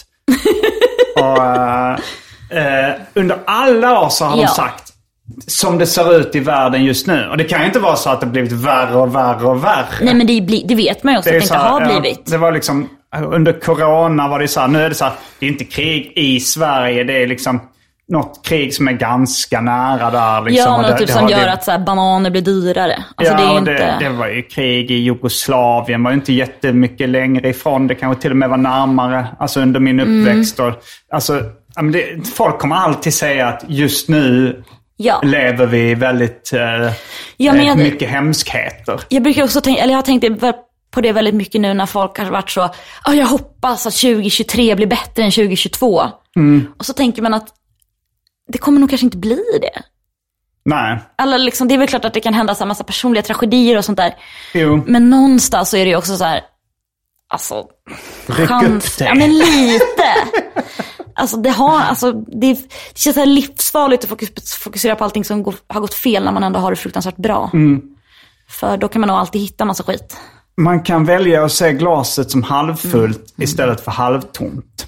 [laughs] och eh, eh, under alla år så har Ja. de sagt som det ser ut i världen just nu. Och det kan ju inte vara så att det blivit värre och värre och värre. Nej men det, blir- det vet man ju också Det att det inte här, har ja, blivit. det var liksom, under corona var det så här, nu är det så här, det är inte krig i Sverige, det är liksom något krig som är ganska nära där. Liksom, ja, något det- typ det som gör det- att så här, bananer blir dyrare. Alltså ja, det inte... det, var ju krig i Jugoslavien, var ju inte jättemycket längre ifrån. Det kanske till och med var närmare, alltså under min Mm. uppväxt. Och, alltså, folk kommer alltid säga att just nu Ja. lever vi väldigt eh, Ja, eh, jag- mycket hemskheter. Jag brukar också tänka, eller jag har tänkt på det väldigt mycket nu när folk har varit så, "Ja, jag hoppas att 2023 blir bättre än 2022. Mm. Och så tänker man att det kommer nog kanske inte bli det. Nej, Alla liksom, det är väl klart att det kan hända så massa personliga tragedier och sånt där. jo. Men någonstans så är det ju också så här, alltså, Ryck chans, upp dig. ja men lite. Alltså det har, alltså det, det känns så här livsfarligt att fokus, fokusera på allting som går, har gått fel när man ändå har det fruktansvärt bra. Mm. För då kan man nog alltid hitta massa skit. Man kan välja att se glaset som halvfullt istället för halvtomt.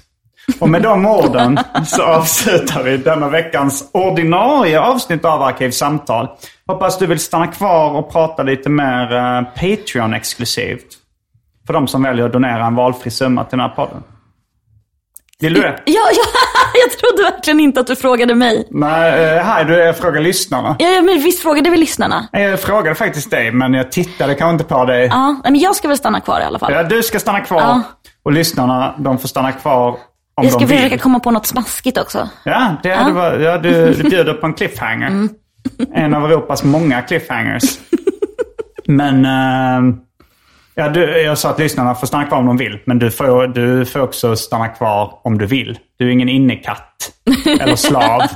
Och med de orden så avslutar vi denna veckans ordinarie avsnitt av Arkivsamtal. Hoppas du vill stanna kvar och prata lite mer eh, Patreon-exklusivt. För de som väljer att donera en valfri summa till den här podden. Vill du det? Ja, ja, [laughs] jag trodde verkligen inte att du frågade mig. Nej, eh, här du frågar lyssnarna. Ja, men visst frågade vi lyssnarna? Jag frågade faktiskt dig, men jag tittade kanske inte på dig. Ja, men jag ska väl stanna kvar i alla fall. Ja, du ska stanna kvar. Ja. Och lyssnarna, de får stanna kvar jag ska vill. försöka komma på något smaskigt också. Ja, det hade varit, ja du, du [laughs] bjuder på en cliffhanger. En av Europas många cliffhangers. Men eh, ja, du, jag sa att lyssnarna får stanna kvar om de vill. Men du får, du får också stanna kvar om du vill. Du är ingen innekatt eller slav. [laughs]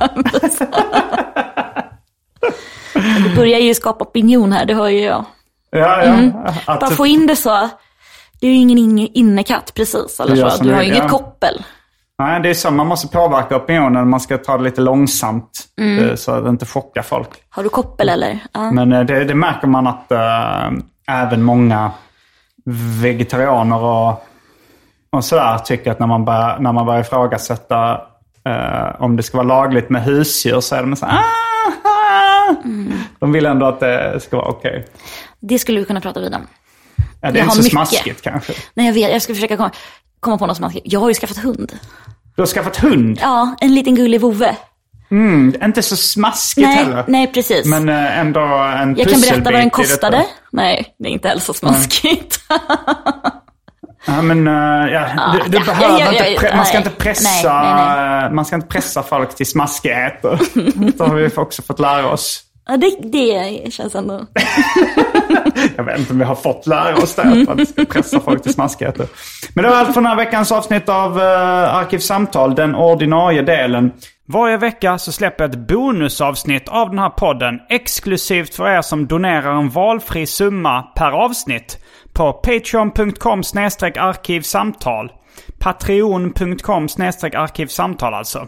Du börjar ju skapa opinion här, det hör ju jag. Ja, ja. Att, Bara få in det så. Du är ju ingen inne- innekatt precis, eller så. Du har ju inget ja. koppel. Nej, det är så. Man måste påverka opinionen. Man ska ta det lite långsamt. eh, Så att det inte chockar folk. Har du koppel eller? Ja. Men eh, det, det märker man att eh, även många vegetarianer och, och sådär tycker att när man börjar, när man börjar ifrågasätta eh, om det ska vara lagligt med husdjur så är de så här, ah, ah. De vill ändå att det ska vara okej. Det skulle vi kunna prata vidare om. Ja, det är Jag inte så mycket. smaskigt kanske. Nej, jag vet. Jag ska försöka komma, komma på något smaskigt. Jag har ju skaffat hund. Du har skaffat hund? Ja, en liten gullig vovve. Mm, inte så smaskigt Nej, heller. nej precis. Men eh, ändå en jag kan berätta vad den kostade. Nej, det är inte heller så smaskigt. [laughs] Ja, men ja, du, du ja, behöver ja, ja, inte, pre- man ska nej. inte pressa, Nej, nej, man ska inte pressa folk till smaskigheter. [laughs] det har vi också fått lära oss. Ja, det, det känns ändå... [laughs] Jag vet inte om vi har fått lära oss det, att ska pressa folk till smaskigheter. Men det var allt för den här veckans avsnitt av uh, Arkivsamtal, den ordinarie delen. Varje vecka så släpper jag ett bonusavsnitt av den här podden exklusivt för er som donerar en valfri summa per avsnitt på patreon.com arkivsamtal. Patreon.com arkivsamtal alltså.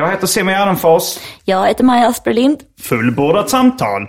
Jag heter Simon Gärdenfors. Jag heter Maja Asperlind. Fullbordat samtal.